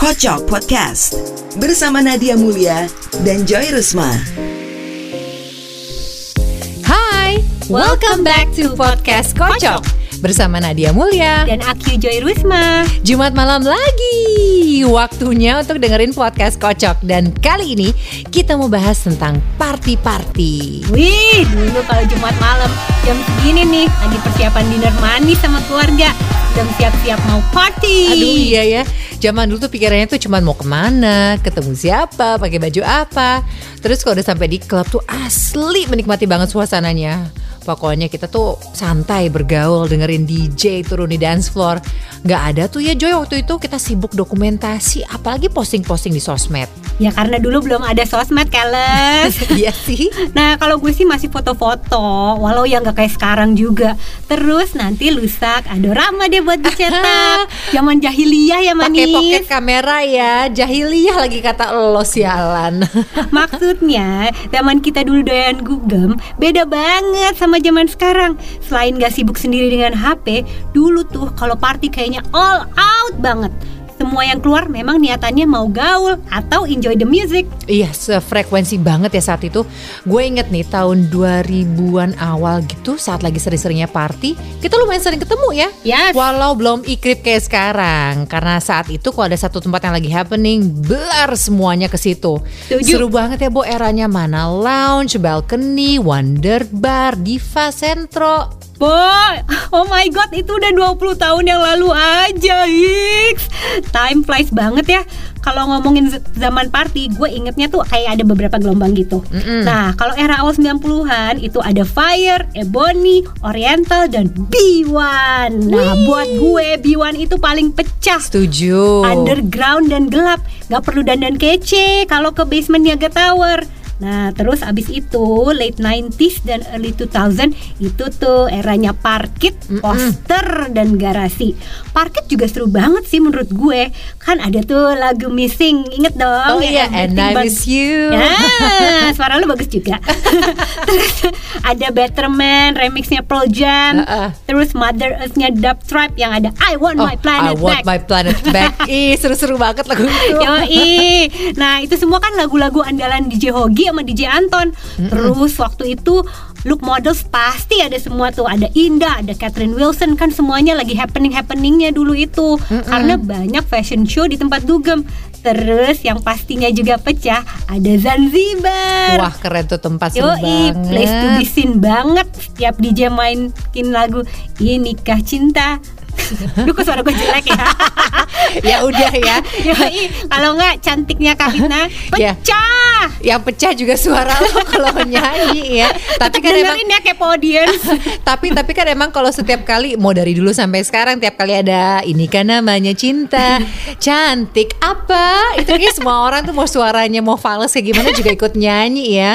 Kocok Podcast bersama Nadia Mulia dan Joy Rusma. Hai, welcome back to podcast Kocok bersama Nadia Mulia dan aku Joy Rusma. Jumat malam lagi, waktunya untuk dengerin podcast Kocok dan kali ini kita mau bahas tentang party-party. Wih, dulu kalau Jumat malam jam segini nih lagi persiapan dinner manis sama keluarga, sedang siap-siap mau party. Aduh iya ya, zaman dulu tuh pikirannya tuh cuma mau ke mana, ketemu siapa, pakai baju apa. Terus kalau udah sampai di klub tuh asli menikmati banget suasananya. Pokoknya kita tuh santai bergaul dengerin DJ turun di dance floor. Gak ada tuh ya Joy waktu itu kita sibuk dokumentasi apalagi posting-posting di sosmed. Ya karena dulu belum ada sosmed keles. Iya sih. Nah kalau gue sih masih foto-foto, walau ya nggak kayak sekarang juga. Terus nanti lusak, adorama deh buat dicetak. Zaman jahiliyah ya manis. Pakai pocket kamera ya, jahiliyah lagi kata lo sialan. Maksudnya zaman kita dulu doyan gugem beda banget sama zaman sekarang. Selain gak sibuk sendiri dengan HP, dulu tuh kalau party kayaknya all out banget. Semua yang keluar memang niatannya mau gaul atau enjoy the music. Iya, sefrekuensi banget ya saat itu. Gue inget nih tahun 2000-an awal gitu saat lagi sering-seringnya party, kita lumayan sering ketemu ya. Yes. Walau belum ikrip kayak sekarang, karena saat itu kalau ada satu tempat yang lagi happening, belar semuanya ke situ. Seru banget ya, Bo, eranya mana lounge, balcony, wonder bar, diva, sentro. Boy, oh my god itu udah 20 tahun yang lalu aja Hiks Time flies banget ya. Kalau ngomongin zaman party Gue ingetnya tuh kayak ada beberapa gelombang gitu. Mm-mm. Nah kalau era awal 90-an Itu ada Fire, Ebony, Oriental, dan B1 Nah buat gue B1 itu paling pecah. Setuju. Underground dan gelap. Gak perlu dandan kece. Kalau ke basement Niaga Tower Nah terus abis itu late 90s dan early 2000 Itu tuh eranya parkit, poster, dan garasi Parkit juga seru banget sih menurut gue Kan ada tuh lagu missing Inget Oh dong iya, yang and Everything I miss you. Ya, suara lu bagus juga. Terus ada Betterman, remixnya Pearl Jam. Uh-uh. Terus Mother Earth-nya Dub Tribe yang ada I Want Oh, My Planet I want Back. my planet back. Ih, seru-seru banget lagu itu. Yoi. Nah, itu semua kan lagu-lagu andalan DJ Hogi sama DJ Anton. Terus waktu itu look models pasti ada semua tuh. Ada Indah, ada Catherine Wilson kan semuanya lagi happening-happeningnya dulu itu. Karena banyak fashion show di tempat dugem. Terus yang pastinya juga pecah ada Zanzibar. Wah, keren tuh tempat Yoi, banget. place to be seen banget Setiap DJ mainin lagu Inikah cinta Duh kok suara gue jelek ya? Ya udah ya. Kalau nggak cantiknya Kahitna Ya. Pecah. Yang pecah juga suara lo kalau nyanyi ya. Tapi Tetep kan emang ya kepo audience. Tapi tapi kan emang kalau setiap kali mau dari dulu sampai sekarang tiap kali ada ini kan namanya cinta cantik apa? Itu kayak semua orang tuh mau suaranya mau fals kayak gimana juga ikut nyanyi ya.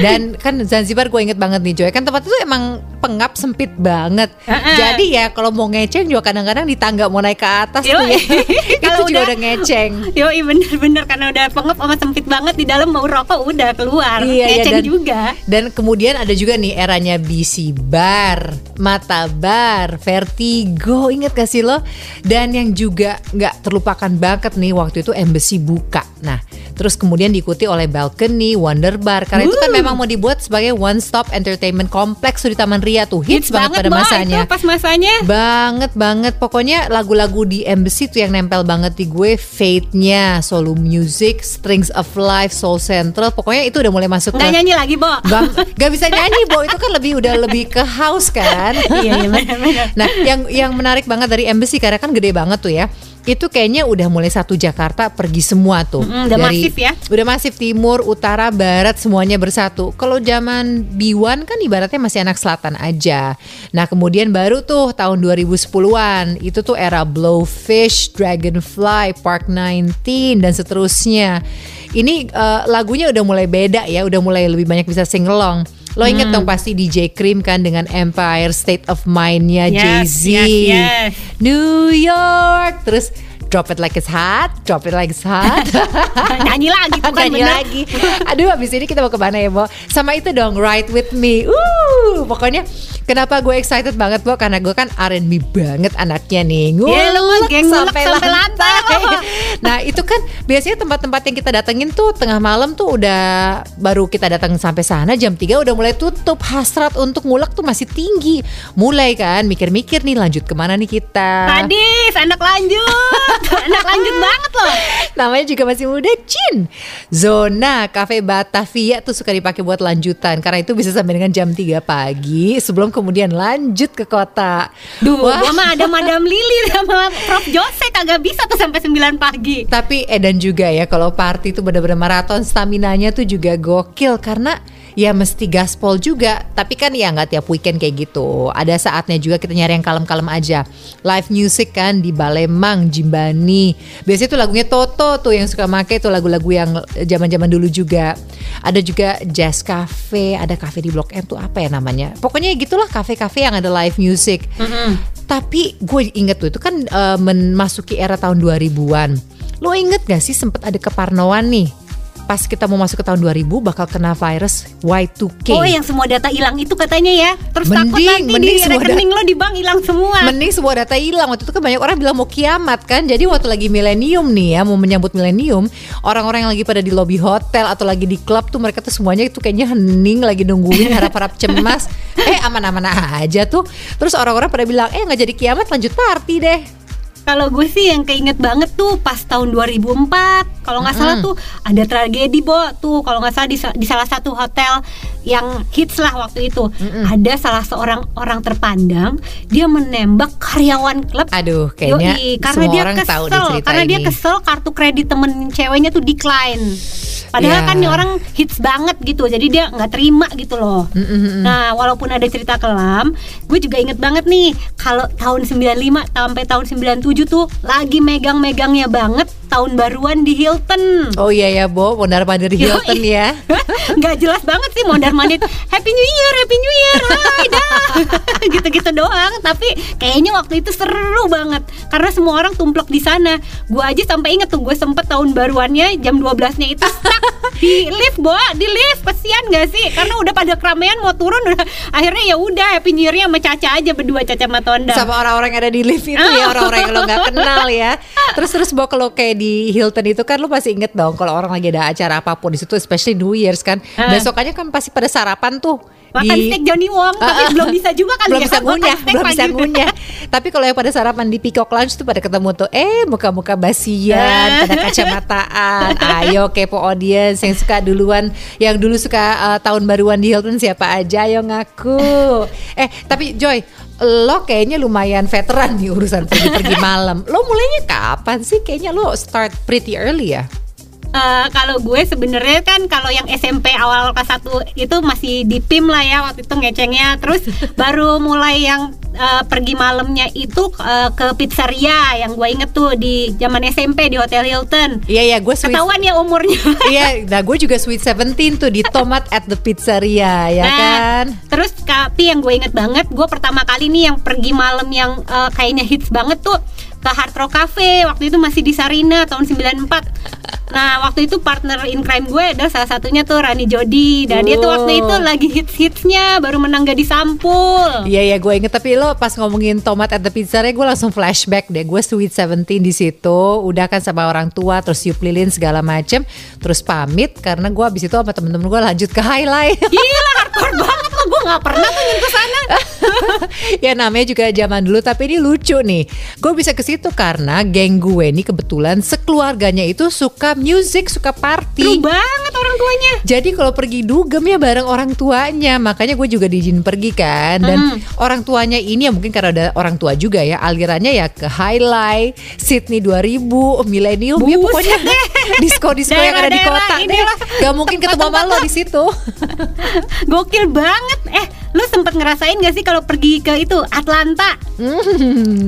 Dan kan Zanzibar gue inget banget nih Joy. Kan tempat itu emang pengap sempit banget. Jadi ya kalau mau ngeceng juga kadang-kadang di tangga mau naik ke atas tuh ya. Kalau juga udah- udah ngeceng. Yoi bener-bener. Karena udah pengep sama sempit banget Di dalam mau rokok udah keluar. Iya, iya, Ngeceng dan- juga. Dan kemudian ada juga nih eranya BC Bar, Mata Bar, Vertigo, inget gak sih lo? Dan yang juga nggak terlupakan banget nih waktu itu Embassy buka. Nah, terus kemudian diikuti oleh Balcony, Wonder Bar. Karena itu kan memang mau dibuat sebagai one stop entertainment complex tuh di Taman Ria tuh. Hits, banget, pada Boy, masanya. itu pas masanya Banget banget pokoknya lagu-lagu di Embassy tuh yang nempel banget di gue Fate-nya, Solo Music, Strings of Life, Soul Central pokoknya itu udah mulai masuk Nggak ke nyanyi lagi Bo Gak, gak bisa nyanyi, Bo. Itu kan lebih udah lebih ke house kan. Iya iya bener-bener Nah, yang yang menarik banget dari Embassy karena kan gede banget tuh ya. Itu kayaknya udah mulai satu Jakarta pergi semua tuh. Mm-mm, udah masif ya. Udah masif timur, utara, barat semuanya bersatu. Kalau zaman B1 kan ibaratnya masih anak selatan aja. Nah, kemudian baru tuh tahun 2010-an itu tuh era Blowfish, Dragonfly, Park 19 dan seterusnya. Ini eh, lagunya udah mulai beda ya, udah mulai lebih banyak bisa sing along. Lo inget dong pasti DJ Cream kan dengan Empire State of Mind-nya Yes, Jay-Z. yes, yes. New York terus drop it like it's hot, drop it like it's hot. Nyanyi lagi tuh kan Nyanyi bener. lagi. Aduh, habis ini kita mau ke mana ya, Bo? Sama itu dong, Ride With Me. Uh, pokoknya kenapa gue excited banget, Bo? Karena gue kan R&B banget anaknya nih. Iya, lu mah geng ngulek sampai lantai, Bo. nah, itu kan biasanya tempat-tempat yang kita datengin tuh tengah malam tuh udah baru kita datang sampai sana jam 3 udah mulai tutup. Hasrat untuk ngulek tuh masih tinggi. Mulai kan mikir-mikir nih lanjut ke mana nih kita. Sadis, anak lanjut. Anak lanjut banget loh. Namanya juga masih muda, Cin. Zona Cafe Batavia tuh suka dipakai buat lanjutan karena itu bisa sampai dengan jam 3 pagi sebelum kemudian lanjut ke kota. Duh, Wah. gua mah ada Madam Lili sama Prof Jose kagak bisa tuh sampai 9 pagi. Tapi Edan juga ya kalau party itu benar-benar maraton staminanya tuh juga gokil karena ya mesti gaspol juga. Tapi kan ya nggak tiap weekend kayak gitu. Ada saatnya juga kita nyari yang kalem-kalem aja. Live music kan di Balemang, Jimbani. Biasanya tuh lagunya Toto tuh yang suka make tuh lagu-lagu yang zaman-zaman dulu juga. Ada juga jazz cafe, ada cafe di Blok M tuh apa ya namanya? Pokoknya gitulah cafe-cafe yang ada live music. Tapi gue inget tuh itu kan eh, memasuki era tahun 2000-an. Lo inget gak sih sempet ada keparnoan nih? Pas kita mau masuk ke tahun 2000 bakal kena virus Y2K. Oh, yang semua data hilang itu katanya ya. Terus takut Mending, nanti mending di rekening lo di bank hilang semua. Mending semua data hilang Waktu itu kan banyak orang bilang mau kiamat kan Jadi waktu lagi milenium nih ya Mau menyambut milenium Orang-orang yang lagi pada di lobby hotel Atau lagi di klub tuh Mereka tuh semuanya itu kayaknya hening Lagi nungguin harap-harap cemas Eh aman-aman aja tuh Terus orang-orang pada bilang Eh nggak jadi kiamat lanjut party deh Kalau gue sih yang keinget banget tuh pas tahun 2004 Kalau nggak salah tuh ada tragedi Bo Tuh. Kalau nggak salah di, di salah satu hotel yang hits lah waktu itu. Ada salah seorang orang terpandang Dia menembak karyawan klub. Aduh kayaknya Yoi, karena semua dia orang kesel, tahu di cerita karena dia ini. kesel kartu kredit temen ceweknya tuh decline. Padahal Iya. kan nih orang hits banget gitu, jadi dia nggak terima gitu loh. Nah, walaupun ada cerita kelam, gue juga inget banget nih kalau tahun 95 sampai tahun 97 tuh lagi megang-megangnya banget tahun baruan di Hilton. Oh iya ya Bo Mondar mandir Hilton ya. Nggak jelas banget sih mondar mandir. Happy New Year Happy New Year. Hai dah. Gitu-gitu doang. Tapi kayaknya waktu itu seru banget. Karena semua orang tumplek di sana. Gue aja sampai inget tuh gue sempet tahun baruannya jam 12 nya itu stuck di lift bo. Di lift. Kesian gak sih? Karena udah pada keramaian mau turun udah. Akhirnya ya udah Happy New Year-nya sama Caca aja berdua Caca sama Tonda. Sama orang-orang yang ada di lift itu ya orang-orang yang lo nggak kenal ya terus terus bawa kalau kayak di Hilton itu kan lo pasti inget dong kalau orang lagi ada acara apa pun di situ especially New Year's kan Ah. besokannya kan pasti pada sarapan tuh makan di- steak Johnny Wong tapi Ah, ah. belum bisa juga kan belum ya bisa ngunyah, belum bisa ngunyah. Tapi kalau yang pada sarapan di Peacock Lounge tuh pada ketemu tuh, eh muka-muka basian, pada kacamataan. Ayo kepo audience yang suka duluan, yang dulu suka uh, tahun baruan di Hilton siapa aja, ayo ngaku. Eh tapi Joy, lo kayaknya lumayan veteran nih urusan pergi-pergi malam. Lo mulainya kapan sih? Kayaknya lo start pretty early ya. Eh, kalau gue sebenarnya kan kalau yang SMP awal kelas 1 itu masih di PIM lah ya waktu itu ngecengnya terus baru mulai yang eh, pergi malamnya itu eh, ke pizzeria yang gue inget tuh di zaman SMP di Hotel Hilton Iya ya, gue sweet. ketahuan ya umurnya Iya, nah gue juga sweet 17 tuh di Tomat at the Pizzeria ya Nah, kan. Terus tapi yang gue inget banget, gue pertama kali nih yang pergi malam yang eh, kayaknya hits banget tuh ke Hard Rock Cafe. Waktu itu masih di Sarina tahun 94. Nah, waktu itu partner in crime gue adalah salah satunya tuh Rani Jodi. Dan dia tuh waktu itu lagi hits-hitsnya baru menang Gadis Sampul. Iya ya gue inget. Tapi lo pas ngomongin tomat at the pizzeria gue langsung flashback deh. Gue sweet 17 di situ udah kan sama orang tua terus siup lilin segala macem. Terus pamit karena gue abis itu sama temen-temen gue lanjut ke highlight. Gila hardcore banget gue gak pernah tuh nyentuh sana. ya namanya juga zaman dulu tapi ini lucu nih gue bisa ke situ karena geng gue nih kebetulan sekeluarganya itu suka music suka party banget orang tuanya. Jadi kalau pergi dugem ya bareng orang tuanya Makanya gue juga diizin pergi kan Dan Hmm. orang tuanya ini ya mungkin karena ada orang tua juga ya Alirannya ya ke Highlight Sydney 2000 Millennium Ya Buset pokoknya deh. disko-disko yang ada di kota deh. Gak mungkin ketemu sama lo di situ Gokil banget. Eh, lu sempet ngerasain gak sih kalau pergi ke itu Atlanta?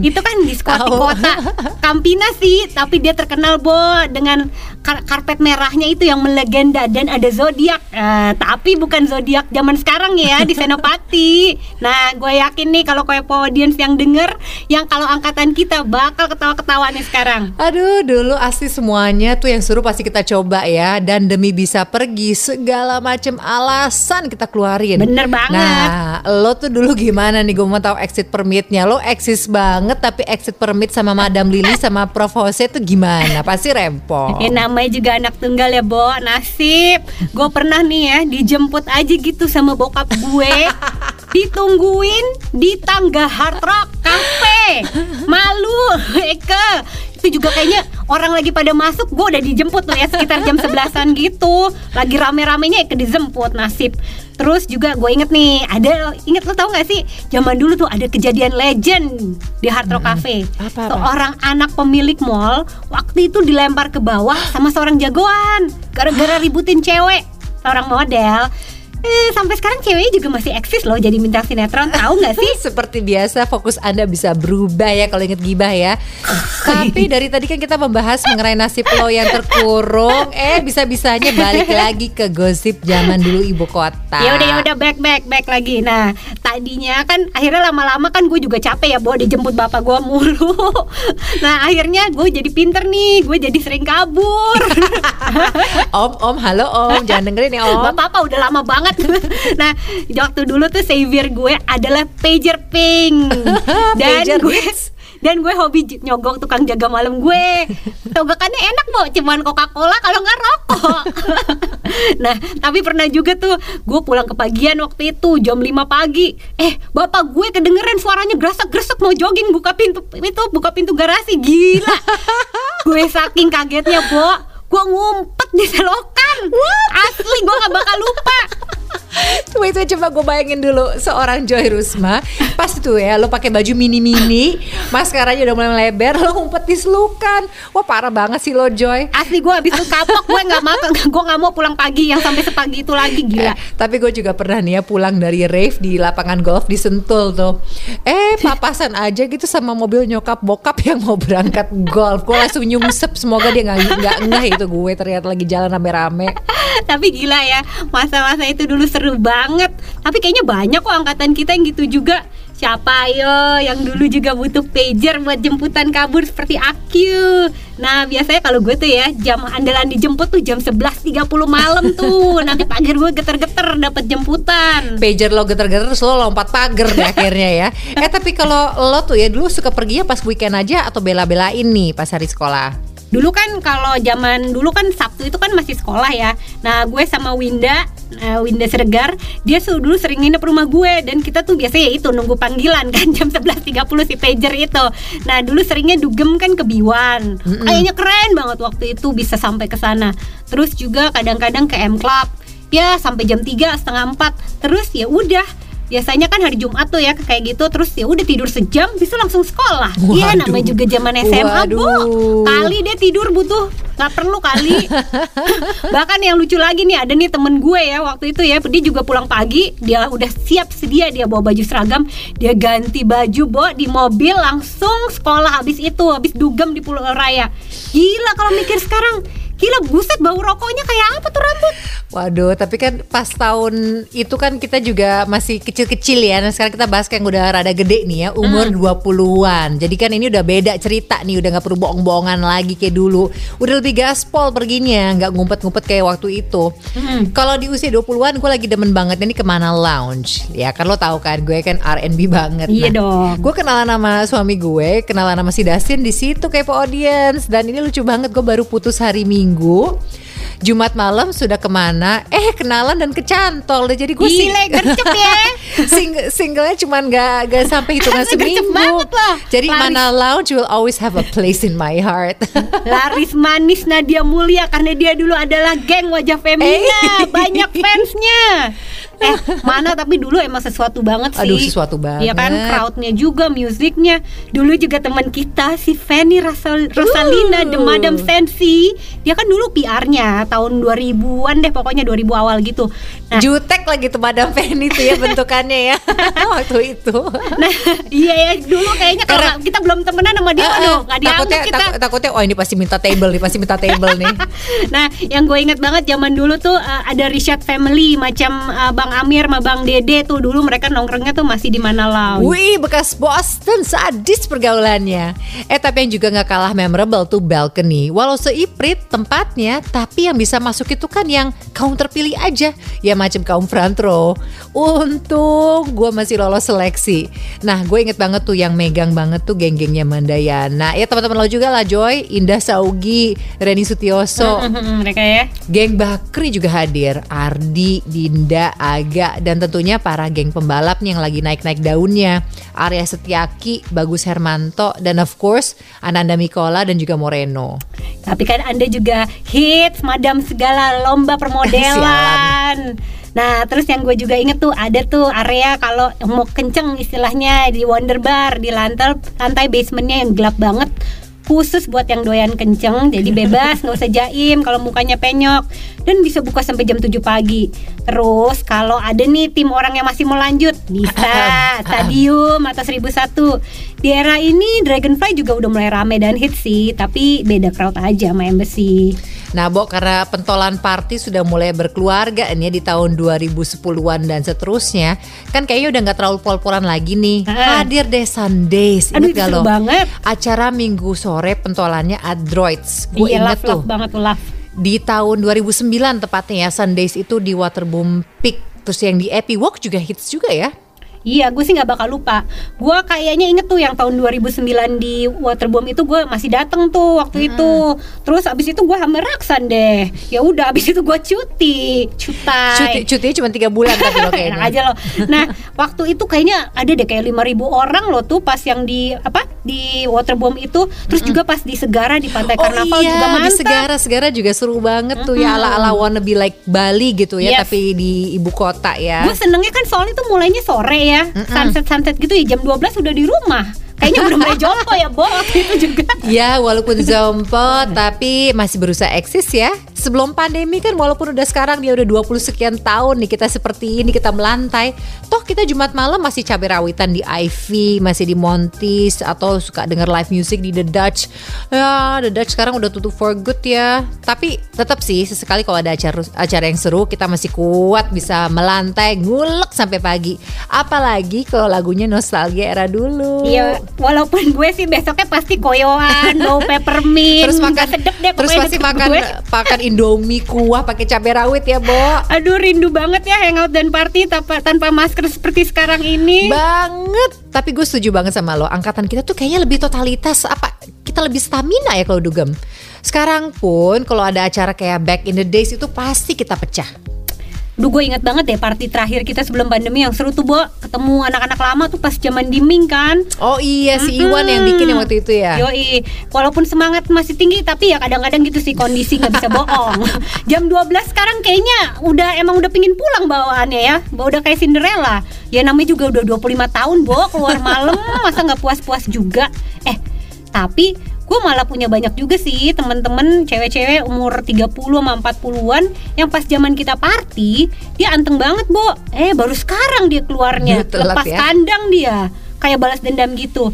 itu kan diskotik Tahu. kota Campina sih, tapi dia terkenal Bo dengan kar- karpet merahnya itu yang melegenda dan ada zodiak. Eh, tapi bukan zodiak zaman sekarang ya di Senopati. Nah, gue yakin nih kalau kepo audience yang denger, yang kalau angkatan kita bakal ketawa-ketawa nih sekarang. Aduh, dulu asli semuanya tuh yang suruh pasti kita coba ya. Dan demi bisa pergi segala macam alasan kita keluarin. Bener banget. Nah, lo tuh dulu gimana nih? Gue mau tahu exit permitnya. Lo eksis banget tapi exit permit sama Madam Lily sama Prof Jose tuh gimana? Pasti rempong. Ya namanya juga anak tunggal ya Bo Nasib Gue pernah nih ya Dijemput aja gitu sama bokap gue Ditungguin di tangga Hard Rock Cafe Malu Eke itu juga kayaknya orang lagi pada masuk gue udah dijemput tuh ya sekitar jam 11an gitu. Lagi rame-ramenya Eke dijemput nasib. Terus juga gue inget nih ada inget lo tau gak sih zaman dulu tuh ada kejadian legend di Hard Rock Cafe. Apa-apa? seorang anak pemilik mall waktu itu dilempar ke bawah sama seorang jagoan gara-gara ributin cewek. Seorang model eh, sampai sekarang ceweknya juga masih eksis loh jadi bintang sinetron tahu nggak sih Seperti biasa fokus Anda bisa berubah ya kalau inget gibah ya. Tapi dari tadi kan kita membahas mengenai nasib lo yang terkurung, eh bisa-bisanya balik lagi ke gosip zaman dulu ibu kota. ya udah ya udah back back back lagi nah tadinya kan akhirnya lama-lama kan gue juga capek ya bawa dijemput bapak gue mulu nah akhirnya gue jadi pinter nih gue jadi sering kabur Om, om, halo om, jangan dengerin ya om. Bapak apa udah lama banget. nah, waktu dulu tuh savior gue adalah pager pink. Dan Pager gue hits. dan gue hobi nyogok tukang jaga malam gue. Togakannya enak, Bo, cuman Coca-Cola kalau nggak rokok. nah, tapi pernah juga tuh gue pulang ke pagian waktu itu jam 5 pagi. Eh, bapak gue kedengeran suaranya gerasak-gresek mau jogging buka pintu itu buka pintu garasi. Gila. gue saking kagetnya, Bo, gue ngumpet di selokan. Asli gue nggak bakal lupa. Wait, wait, coba gue bayangin dulu seorang Joy Rusma Pas itu ya, lo pakai baju mini-mini Maskaranya udah mulai melebar Lo ngumpet di selukan Wah parah banget sih lo Joy Asli gue abis itu kapok gue nggak mau gue nggak mau pulang pagi yang sampai sepagi itu lagi gila. Eh, tapi gue juga pernah nih ya pulang dari rave di lapangan golf di Sentul tuh. Eh papasan aja gitu sama mobil nyokap bokap yang mau berangkat golf. Gue langsung nyungsep semoga dia nggak nggak ngeh itu gue ternyata lagi jalan rame-rame. Tapi gila ya masa-masa itu dulu seru banget. Tapi kayaknya banyak kok angkatan kita yang gitu juga. Siapa ayo yang dulu juga butuh pager buat jemputan kabur seperti Akyu Nah biasanya kalau gue tuh ya jam andalan dijemput tuh jam 11.30 malam tuh Nanti pagar gue geter-geter dapat jemputan Pager lo geter-geter terus lo lompat pagar deh akhirnya ya. Eh tapi kalau lo tuh ya dulu suka pergi pas weekend aja atau bela-belain nih pas hari sekolah? Dulu kan kalau zaman dulu kan Sabtu itu kan masih sekolah ya. Nah, gue sama Winda, eh, Winda Sergar, dia dulu sering nginep rumah gue dan kita tuh biasanya itu nunggu panggilan kan jam 11.30 si pager itu. Nah, dulu seringnya dugem kan ke Biwan. Kayaknya keren banget waktu itu bisa sampai ke sana. Terus juga kadang-kadang ke M Club. Ya, sampai jam 3 setengah 4. Terus ya udah Biasanya kan hari Jumat tuh ya kayak gitu terus ya udah tidur sejam bisa langsung sekolah. Iya namanya juga zaman SMA, Bu. Waduh. Kali dia tidur butuh nggak perlu kali bahkan yang lucu lagi nih ada nih temen gue ya waktu itu ya dia juga pulang pagi dia udah siap sedia dia bawa baju seragam dia ganti baju bawa di mobil langsung sekolah habis itu habis dugem di Pulau Raya gila kalau mikir sekarang Gila buset bau rokoknya kayak apa tuh rambut Waduh, tapi kan pas tahun itu kan kita juga masih kecil-kecil ya. Nah, sekarang kita bahas yang udah rada gede nih ya, umur 20-an. Jadi kan ini udah beda cerita nih, udah nggak perlu bohong-bohongan lagi kayak dulu. Udah lebih gaspol perginya, nggak ngumpet-ngumpet kayak waktu itu. Kalau di usia 20-an gue lagi demen banget ini ke mana lounge. Ya kan lo tahu kan, gue kan R&B banget. Iya dong. Gue kenalan sama suami gue, kenalan sama si Dasin di situ kepo audience. Dan ini lucu banget, gue baru putus hari Minggu. Jumat malam sudah ke mana? Eh kenalan dan kecantol deh. Jadi gue Gile, gercep ya. sing singlenya cuman gak, gak sampai hitungan seminggu. banget loh. Jadi Laris. mana lounge will always have a place in my heart. Laris manis Nadia Mulia karena dia dulu adalah geng wajah femina, Eh. banyak fansnya. Eh, mana tapi dulu emang sesuatu banget sih. Aduh, sesuatu banget. Iya kan, crowdnya juga, musiknya. Dulu juga teman kita si Fanny Rasal- Rosalina, Uh. The Madam Sensi. Dia kan dulu PR-nya, tahun 2000-an deh pokoknya 2000 awal gitu. Nah, Jutek lagi tuh Madam Fanny tuh ya bentukannya ya waktu itu. nah iya ya dulu kayaknya kalau kita belum temenan sama dia, Eh, eh, aduh nggak dianggap takutnya kita. tak- takutnya oh ini pasti minta table nih, pasti minta table nih. nah, yang gue inget banget zaman dulu tuh uh, ada Richard Family macam uh, Bang Amir sama Bang Dede tuh dulu mereka nongkrongnya tuh masih di mana lounge. Wih, bekas Boston sadis pergaulannya. Eh, tapi yang juga nggak kalah memorable tuh balcony. Walau seiprit tempatnya, tapi yang bisa masuk itu kan yang kaum terpilih aja. Ya macam kaum front row. Untung gue masih lolos seleksi. Nah, gue inget banget tuh yang megang banget tuh geng-gengnya Mandayana. Ya teman-teman lo juga lah Joy, Indah Saugi, Reni Sutioso. mereka ya. Geng Bakri juga hadir, Ardi, Dinda, Dan tentunya para geng pembalap nih yang lagi naik-naik daunnya. Arya Setiaki, Bagus Hermanto, dan of course Ananda Mikola dan juga Moreno. Tapi kan Anda juga hits madam segala lomba permodelan. Nah, terus yang gue juga inget tuh ada tuh area kalau mau kenceng istilahnya di Wonder Bar di lantai lantai basementnya yang gelap banget khusus buat yang doyan kenceng jadi bebas nggak usah jaim kalau mukanya penyok. Dan bisa buka sampai jam 7 pagi. Terus kalau ada nih tim orang yang masih mau lanjut bisa. Stadium atau 1001 di era ini Dragonfly juga udah mulai rame dan hits sih tapi beda crowd aja sama Embassy Nah, Bo, karena pentolan party sudah mulai berkeluarga nih ya di tahun 2010-an dan seterusnya, kan kayaknya udah nggak terlalu pol-polan lagi nih. Ah. Hadir deh Sundays, Aduh, gak lo? banget. Acara Minggu sore pentolannya Adroids. Gue iya inget love, tuh. love banget tuh love di tahun 2009 tepatnya ya Sundays itu di Waterboom Peak terus yang di Epi Walk juga hits juga ya Iya, gue sih nggak bakal lupa. Gue kayaknya inget tuh yang tahun 2009 di Waterboom itu gue masih dateng tuh waktu itu. Terus abis itu gue hamil raksan deh. Ya udah, abis itu gue cuti, cuti cutai. cutinya cuma tiga bulan tapi lo kayaknya aja loh. Nah, waktu itu kayaknya ada deh kayak 5000 orang loh tuh pas yang di apa di Waterboom itu. Terus juga pas di Segara di Pantai Karnaval oh iya juga di mantap. Segara Segara juga seru banget tuh ya ala ala wannabe like Bali gitu ya Yes. tapi di ibu kota ya Gue senengnya kan soalnya tuh mulainya sore ya, sunset sunset gitu ya jam 12 udah di rumah. Kayaknya udah mulai jompo ya, Bo. Waktu itu juga. Ya walaupun zompo tapi masih berusaha eksis ya Sebelum pandemi kan walaupun udah sekarang dia udah 20 sekian tahun nih kita seperti ini kita melantai Toh kita Jumat malam masih cabai rawitan di Ivy Masih di Montis atau suka denger live music di The Dutch. Ya The Dutch sekarang udah tutup for good ya. Tapi tetap sih sesekali kalau ada acara, acara yang seru kita masih kuat bisa melantai ngulek sampai pagi. Apalagi kalau lagunya nostalgia era dulu. Iya, walaupun gue sih besoknya pasti koyoan, bau peppermint, terus makan sedep deh terus pasti makan gue. makan indomie kuah pakai cabai rawit ya Bo. Aduh rindu banget ya hangout dan party tanpa, tanpa masker seperti sekarang ini. banget. Tapi gue setuju banget sama lo. Angkatan kita tuh kayaknya lebih totalitas apa kita lebih stamina ya kalau dugem. Sekarang pun kalau ada acara kayak back in the days itu pasti kita pecah Duh gue inget banget deh party terakhir kita sebelum pandemi yang seru tuh Bo Ketemu anak-anak lama tuh pas zaman diming kan oh iya si Iwan yang bikin yang waktu itu ya Yoi, walaupun semangat masih tinggi tapi ya kadang-kadang gitu sih kondisi nggak bisa bohong. Jam 12 sekarang kayaknya udah emang udah pingin pulang bawaannya ya. Bawa udah kayak Cinderella. Ya namanya juga udah 25 tahun, Bo, keluar malam masa nggak puas-puas juga. Eh, tapi gue malah punya banyak juga sih temen-temen cewek-cewek umur 30 sama 40-an yang pas zaman kita party dia anteng banget, Bo. Eh, baru sekarang dia keluarnya. Telat Lepas ya. kandang dia. Kayak balas dendam gitu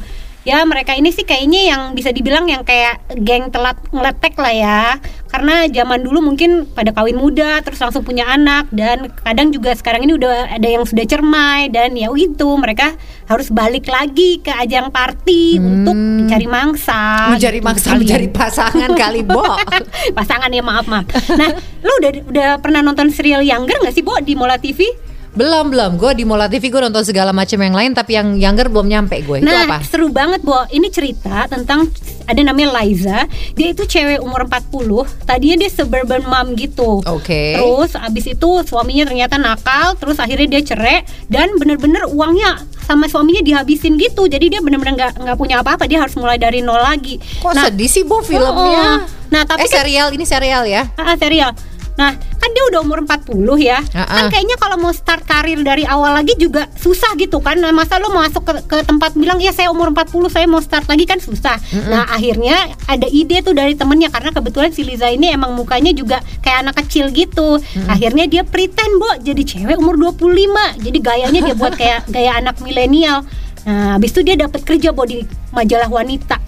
ya mereka ini sih kayaknya yang bisa dibilang yang kayak geng telat ngeletek lah ya. Karena zaman dulu mungkin pada kawin muda terus langsung punya anak dan kadang juga sekarang ini udah ada yang sudah cermai dan ya itu mereka harus balik lagi ke ajang party untuk mencari mangsa mencari gitu. mangsa kali mencari pasangan kali Bo. Pasangan ya maaf maaf. Nah lu udah udah pernah nonton serial Younger nggak sih Bo di Mola TV belum belum gue di Mola TV gue nonton segala macam yang lain tapi yang younger belum nyampe gue itu Nah, apa seru banget, Bo. Ini cerita tentang ada namanya Liza. Dia itu cewek umur 40. Tadinya dia suburban mom gitu. Oke. Terus abis itu suaminya ternyata nakal, terus akhirnya dia cerai dan bener-bener uangnya sama suaminya dihabisin gitu. Jadi dia bener-bener nggak nggak punya apa-apa. Dia harus mulai dari nol lagi. kok sedih sih Bo filmnya Oh, oh. Nah, tapi eh kan- serial ini serial ya Ah, serial. Nah, kan dia udah umur 40 ya. Ah, Kan ah. kayaknya kalau mau start karir dari awal lagi juga susah gitu kan. Nah, masa lu masuk ke, ke tempat bilang ya saya umur 40 saya mau start lagi kan susah. Nah, akhirnya ada ide tuh dari temennya karena kebetulan si Liza ini emang mukanya juga kayak anak kecil gitu. Akhirnya dia pretend, Bo, jadi cewek umur 25. Jadi gayanya dia buat kayak gaya anak milenial. Nah, habis itu dia dapat kerja, Bo, di majalah wanita.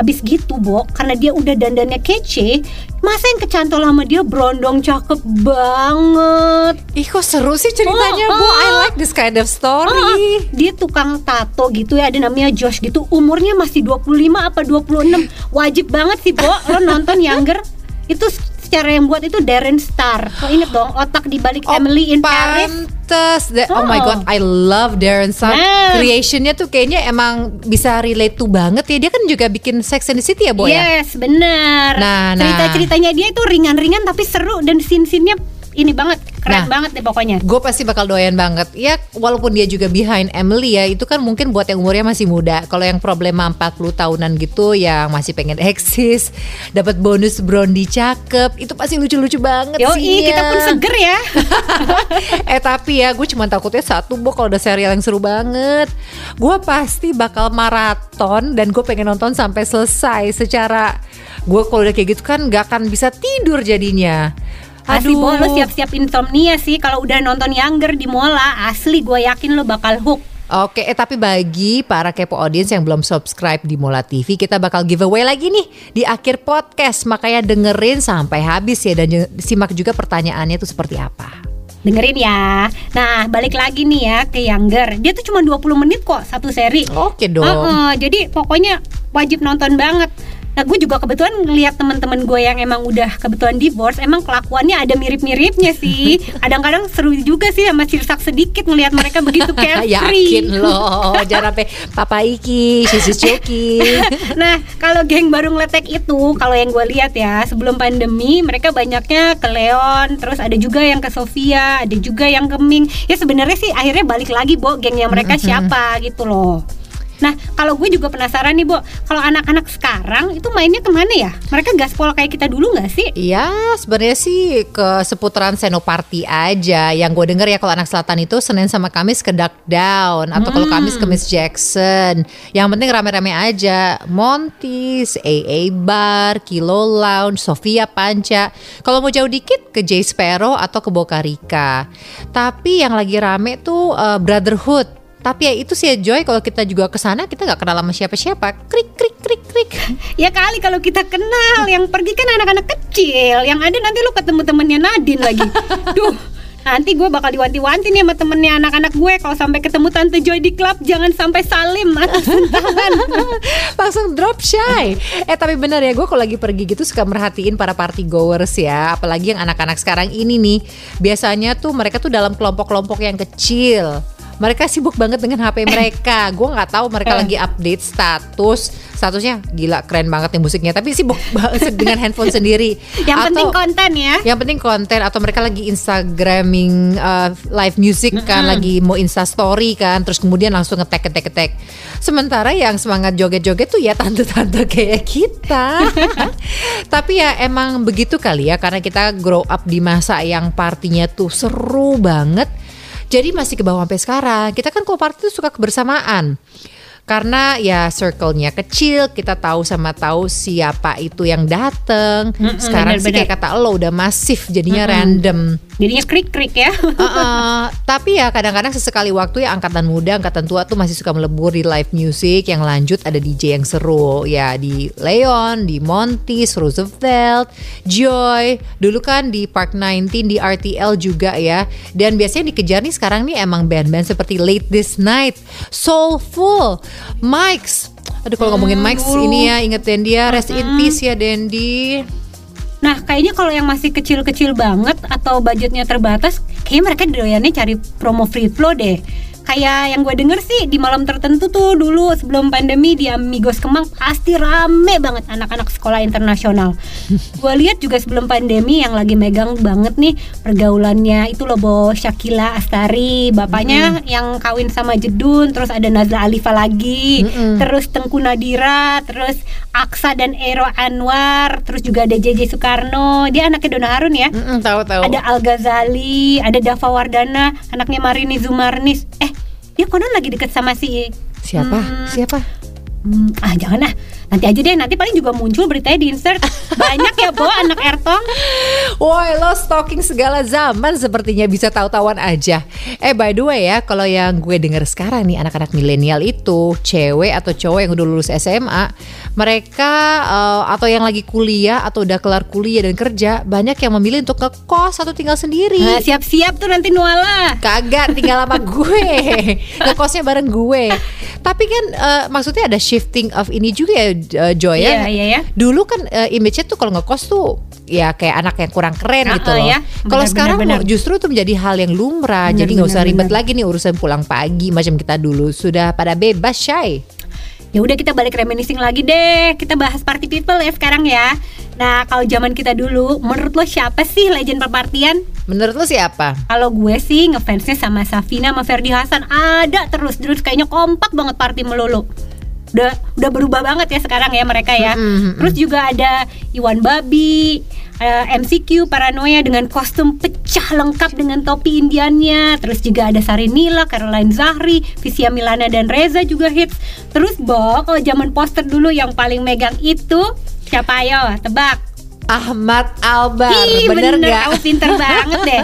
Habis gitu, Bo, karena dia udah dandannya kece, masa yang kecantol sama dia brondong cakep banget. Ih kok seru sih ceritanya Oh, Bu I oh. like this kind of story dia tukang tato gitu ya, ada namanya Josh gitu. Umurnya masih 25 apa 26. Wajib banget sih, Bo, lo nonton Younger. Itu secara yang buat itu Darren Star. Lo inget dong otak di balik Emily in Paris. pantes. The- oh. my Oh. god, I love Darren Star. Nah. Creationnya tuh kayaknya emang bisa relate tuh banget ya. Dia kan juga bikin Sex and the City ya, Bo ya? Yes, benar. Nah, nah. Cerita-ceritanya dia itu ringan-ringan tapi seru dan scene-scene-nya ini banget, keren Nah. banget deh pokoknya. Gue pasti bakal doyan banget. Ya walaupun dia juga behind Emily ya, itu kan mungkin buat yang umurnya masih muda. Kalau yang problema 40 tahunan gitu yang masih pengen eksis, dapat bonus Brondi cakep, itu pasti lucu-lucu banget Yoi, sih. kita pun seger ya. eh tapi ya gue cuma takutnya satu bu kalau ada serial yang seru banget gue pasti bakal maraton dan gue pengen nonton sampai selesai secara gue kalau udah kayak gitu kan gak akan bisa tidur jadinya Asli Bo, lo siap-siap insomnia sih kalau udah nonton Younger di Mola. Asli gue yakin lo bakal hook. Oke, eh tapi bagi para kepo audience yang belum subscribe di Mola TV, kita bakal giveaway lagi nih di akhir podcast. Makanya dengerin sampai habis ya dan simak juga pertanyaannya itu seperti apa. Dengerin ya. Nah, balik lagi nih ya ke Younger. Dia tuh cuma 20 menit kok satu seri. Oke dong. Heeh, jadi pokoknya wajib nonton banget. Nah, gue juga kebetulan ngeliat teman-teman gue yang emang udah kebetulan divorce, emang kelakuannya ada mirip-miripnya sih. Kadang-kadang seru juga sih sama sirsak sedikit ngelihat mereka begitu carefree. Yakin loh, jangan sampai Papa Iki, Sisi Coki. nah, kalau geng baru ngeletek itu, kalau yang gue lihat ya, sebelum pandemi mereka banyaknya ke Leon, terus ada juga yang ke Sofia, ada juga yang ke Ming. Ya sebenarnya sih akhirnya balik lagi, Bo, gengnya mereka siapa gitu loh. Nah, kalau gue juga penasaran nih, Bo, kalau anak-anak sekarang itu mainnya ke mana ya? Mereka gaspol kayak kita dulu nggak sih? Iya, sebenarnya sih ke seputaran Senoparty aja. Yang gue denger ya kalau anak selatan itu Senin sama Kamis ke Duck Down atau kalau Kamis ke Miss Jackson. Yang penting rame-rame aja. Monty's, AA Bar, Kilo Lounge, Sofia Panca. Kalau mau jauh dikit ke J Sparrow atau ke Boca Rica. Tapi yang lagi rame tuh eh, Brotherhood. Tapi ya itu sih ya Joy kalau kita juga ke sana kita nggak kenal sama siapa-siapa. Krik krik krik krik. Ya kali kalau kita kenal, yang pergi kan anak-anak kecil, yang ada nanti lu ketemu temennya Nadine lagi. Duh, nanti gue bakal diwanti-wanti nih sama temennya anak-anak gue kalau sampai ketemu Tante Joy di klub jangan sampai salim atau sentangan. langsung drop shy. Eh tapi bener ya gue kalau lagi pergi gitu suka merhatiin para party goers ya, apalagi yang anak-anak sekarang ini nih. Biasanya tuh mereka tuh dalam kelompok-kelompok yang kecil. Mereka sibuk banget dengan HP mereka. Gue nggak tahu mereka lagi update status. Statusnya gila keren banget nih musiknya, tapi sibuk banget dengan handphone sendiri. yang Atau- penting konten ya. yang penting konten atau mereka lagi Instagramming uh, live music kan lagi mau Insta story kan terus kemudian langsung ngetek ngetek ngetek sementara yang semangat joget-joget tuh ya tante-tante kayak kita tapi ya emang begitu kali ya karena kita grow up di masa yang partinya tuh seru banget jadi masih ke bawah sampai sekarang. Kita kan party tuh suka kebersamaan karena ya circle-nya kecil, kita tahu sama tahu siapa itu yang dateng. Sekarang sih bener-bener. kayak kata lo udah masif jadinya random. Jadinya krik-krik ya. Heeh, tapi ya kadang-kadang sesekali waktu ya angkatan muda, angkatan tua tuh masih suka melebur di live music yang lanjut ada DJ yang seru ya di Leon, di Monty's, Roosevelt, Joy, dulu kan di Park 19 di RTL juga ya. Dan biasanya dikejar nih sekarang nih emang band-band seperti Late This Night, Soulful, Mike's. Aduh kalau ngomongin Mike's dulu. ini ya ingetin dia rest in peace ya Dendi. Nah, kayaknya kalau yang masih kecil-kecil banget atau budgetnya terbatas, kayaknya mereka doyannya cari promo free flow deh. Kayak yang gue denger sih di malam tertentu tuh dulu sebelum pandemi di Amigos Kemang pasti rame banget anak-anak sekolah internasional. gue lihat juga sebelum pandemi yang lagi megang banget nih pergaulannya itu loh Bo Shakila Astari, bapaknya yang kawin sama Jedun, terus ada Nazla Alifa lagi, Mm-mm. terus Tengku Nadira, terus Aksa dan Ero Anwar, terus juga ada JJ Soekarno, dia anaknya Dona Harun ya. Mm-mm, tahu tahu. Ada Al Ghazali, ada Dava Wardana, anaknya Marini Zumarnis. Eh, dia konon lagi deket sama si Siapa? Hmm. Siapa? Hmm, ah jangan ah nanti aja deh nanti paling juga muncul beritanya di insert. Banyak ya bo anak Ertong. Woi lo stalking segala zaman sepertinya bisa tahu-tahuan aja. Eh by the way ya kalau yang gue denger sekarang nih anak-anak milenial itu Cewek atau cowok yang udah lulus SMA Mereka eh, atau yang lagi kuliah atau udah kelar kuliah dan kerja Banyak yang memilih untuk ngekos atau tinggal sendiri. Nah, siap-siap tuh nanti Nuala. Kagak tinggal sama gue. Ngekosnya bareng gue. Tapi kan eh, maksudnya ada shifting of ini juga ya eh, Joy ya Iya, iya, ya. Dulu kan eh, image-nya tuh kalau ngekos tuh ya kayak anak yang kurang keren Ah, gitu loh. ya. Kalau sekarang benar. justru itu menjadi hal yang lumrah. Benar, jadi nggak usah ribet benar. lagi nih urusan pulang pagi macam kita dulu. Sudah pada bebas, Shay. ya udah kita balik reminiscing lagi deh kita bahas party people ya sekarang ya nah kalau zaman kita dulu menurut lo siapa sih legend perpartian Menurut lo siapa? kalau gue sih ngefansnya sama Safina sama Ferdi Hasan ada terus terus kayaknya kompak banget party melulu udah udah berubah banget ya sekarang ya mereka ya. Mm-mm, mm-mm. terus juga ada Iwan Babi eh, MCQ Paranoia dengan kostum pecah lengkap dengan topi Indiannya. Terus juga ada Sari Nila Caroline Zahri Visia Milana dan Reza juga hits. Terus Bo kalau zaman poster dulu yang paling megang itu siapa? Ayo tebak Ahmad Albar. Ih, bener bener, nggak? kamu pinter banget deh.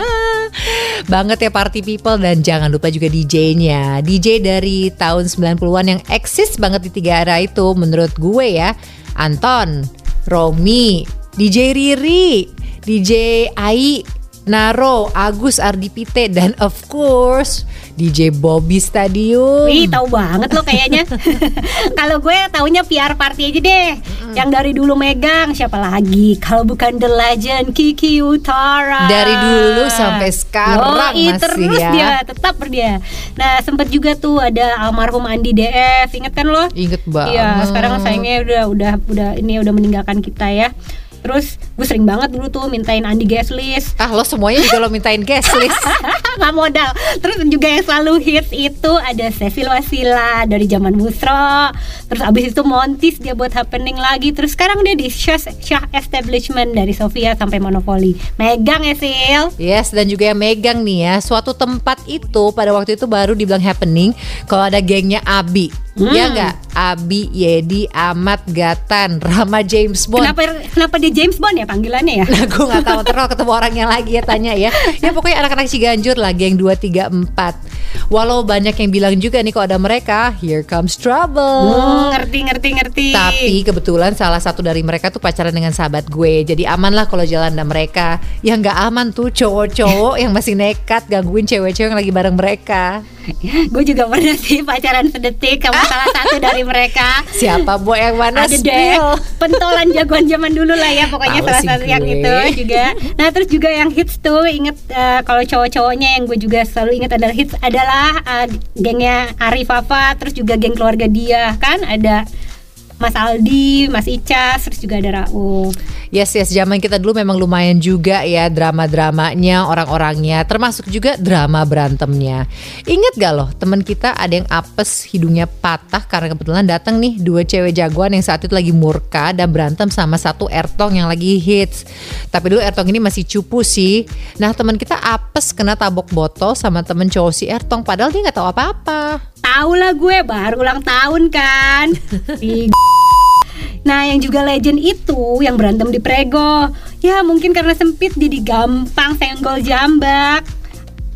banget ya party people dan jangan lupa juga DJ-nya. DJ dari tahun 90-an yang eksis banget di tiga era itu menurut gue ya. Anton, Romi, DJ Riri, DJ Ai, Naro, Agus Ardipite dan of course DJ Bobby Stadium. Wih, tahu banget lo kayaknya. Kalau gue taunya PR Party aja deh. Yang dari dulu megang siapa lagi? Kalau bukan The Legend Kiki Utara. Dari dulu sampai sekarang Yoi, masih terus ya. dia, tetap dia. Nah, sempat juga tuh ada almarhum Andi DF. Ingat kan lo? Inget banget. Iya, sekarang sayangnya udah udah udah ini udah meninggalkan kita ya. Terus gue sering banget dulu tuh mintain Andi guest list. Ah lo semuanya juga lo mintain guest list. nggak modal terus juga yang selalu hits itu ada Seville Wasila dari zaman Musro terus abis itu Montis dia buat happening lagi terus sekarang dia di Shah, Shah Establishment dari Sofia sampai Monopoly megang ya Sil Yes, dan juga yang megang nih ya, suatu tempat itu pada waktu itu baru dibilang happening kalau ada gengnya Abi. Hmm. Ya nggak? Abi, Yedi, Ahmad, Gatan, Rama James Bond. kenapa kenapa dia James Bond ya panggilannya ya Nah, gue gak tahu terus ketemu orangnya lagi ya tanya ya. Ya pokoknya anak-anak Ciganjur lah geng 2 3 4. Walau banyak yang bilang juga nih kalau ada mereka, here comes trouble. Hmm, ngerti ngerti ngerti Tapi kebetulan salah satu dari mereka tuh pacaran dengan sahabat gue Jadi aman lah kalau jalan sama mereka Yang nggak aman tuh cowok-cowok yang masih nekat gangguin cewek-cewek yang lagi bareng mereka gue juga pernah sih pacaran sedetik sama salah satu dari mereka Siapa boy yang mana ada deh spill? pentolan jagoan zaman dulu lah ya pokoknya Tahu salah satu yang gue. itu juga nah terus juga yang hits tuh inget eh, kalau cowok-cowoknya yang gue juga selalu inget adalah hits adalah eh, gengnya Ari Fafa terus juga geng keluarga dia kan ada Mas Aldi, Mas Icas, terus juga ada Rauf. Yes yes zaman kita dulu memang lumayan juga ya drama-dramanya orang-orangnya Termasuk juga drama berantemnya Ingat gak loh teman kita ada yang apes hidungnya patah Karena kebetulan datang nih dua cewek jagoan yang saat itu lagi murka Dan berantem sama satu Ertong yang lagi hits Tapi dulu Ertong ini masih cupu sih Nah teman kita apes kena tabok botol sama temen cowok si Ertong Padahal dia nggak tahu apa-apa Tahu lah gue baru ulang tahun kan. Nah yang juga legend itu yang berantem di Prego. Ya mungkin karena sempit jadi gampang senggol jambak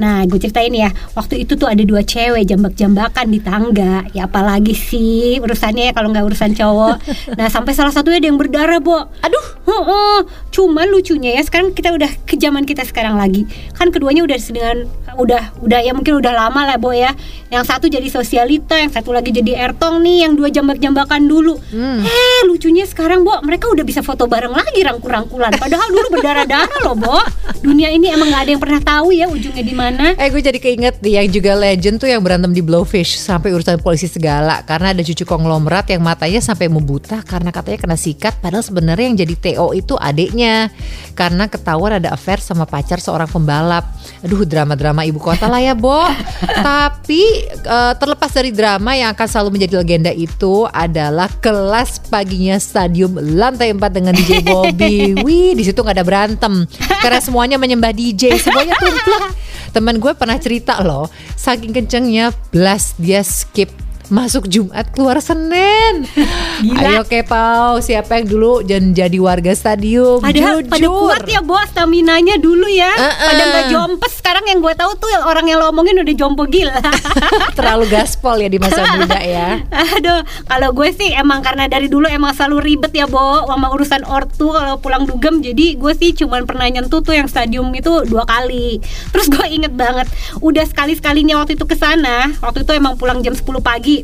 Nah gue ceritain ya Waktu itu tuh ada dua cewek jambak-jambakan di tangga Ya apalagi sih urusannya ya kalau nggak urusan cowok Nah sampai salah satunya ada yang berdarah Bo Aduh Heeh. Cuma lucunya ya sekarang kita udah ke zaman kita sekarang lagi. Kan keduanya udah dengan udah udah ya mungkin udah lama lah Bo ya. Yang satu jadi sosialita, yang satu lagi jadi ertong nih, yang dua jambak-jambakan dulu. Hmm. Eh lucunya sekarang Bo, mereka udah bisa foto bareng lagi rangkul-rangkulan. Padahal dulu berdarah-darah loh Bo. Dunia ini emang nggak ada yang pernah tahu ya ujungnya di mana. Eh gue jadi keinget nih yang juga legend tuh yang berantem di Blowfish sampai urusan polisi segala karena ada cucu konglomerat yang matanya sampai membuta karena katanya kena sikat padahal sebenarnya yang jadi TO itu adiknya karena ketahuan ada affair sama pacar seorang pembalap. Aduh drama-drama ibu kota lah ya, Bo. Tapi eh, terlepas dari drama yang akan selalu menjadi legenda itu adalah kelas paginya stadium lantai 4 dengan DJ Bobby. Wih, di situ nggak ada berantem karena semuanya menyembah DJ, semuanya tumplek. Teman gue pernah cerita loh, saking kencengnya blast dia skip masuk Jumat keluar Senin. Gila. Ayo kepau, siapa yang dulu jadi warga stadium? Padahal pada kuat ya bos staminanya dulu ya. Uh-uh. Pada nggak jompes. Sekarang yang gue tahu tuh orang yang lo omongin udah jompo gila. Terlalu gaspol ya di masa muda ya. Aduh, kalau gue sih emang karena dari dulu emang selalu ribet ya, Bo, sama urusan ortu kalau pulang dugem. Jadi gue sih cuman pernah nyentuh tuh yang stadium itu dua kali. Terus gue inget banget, udah sekali-sekalinya waktu itu ke sana, waktu itu emang pulang jam 10 pagi.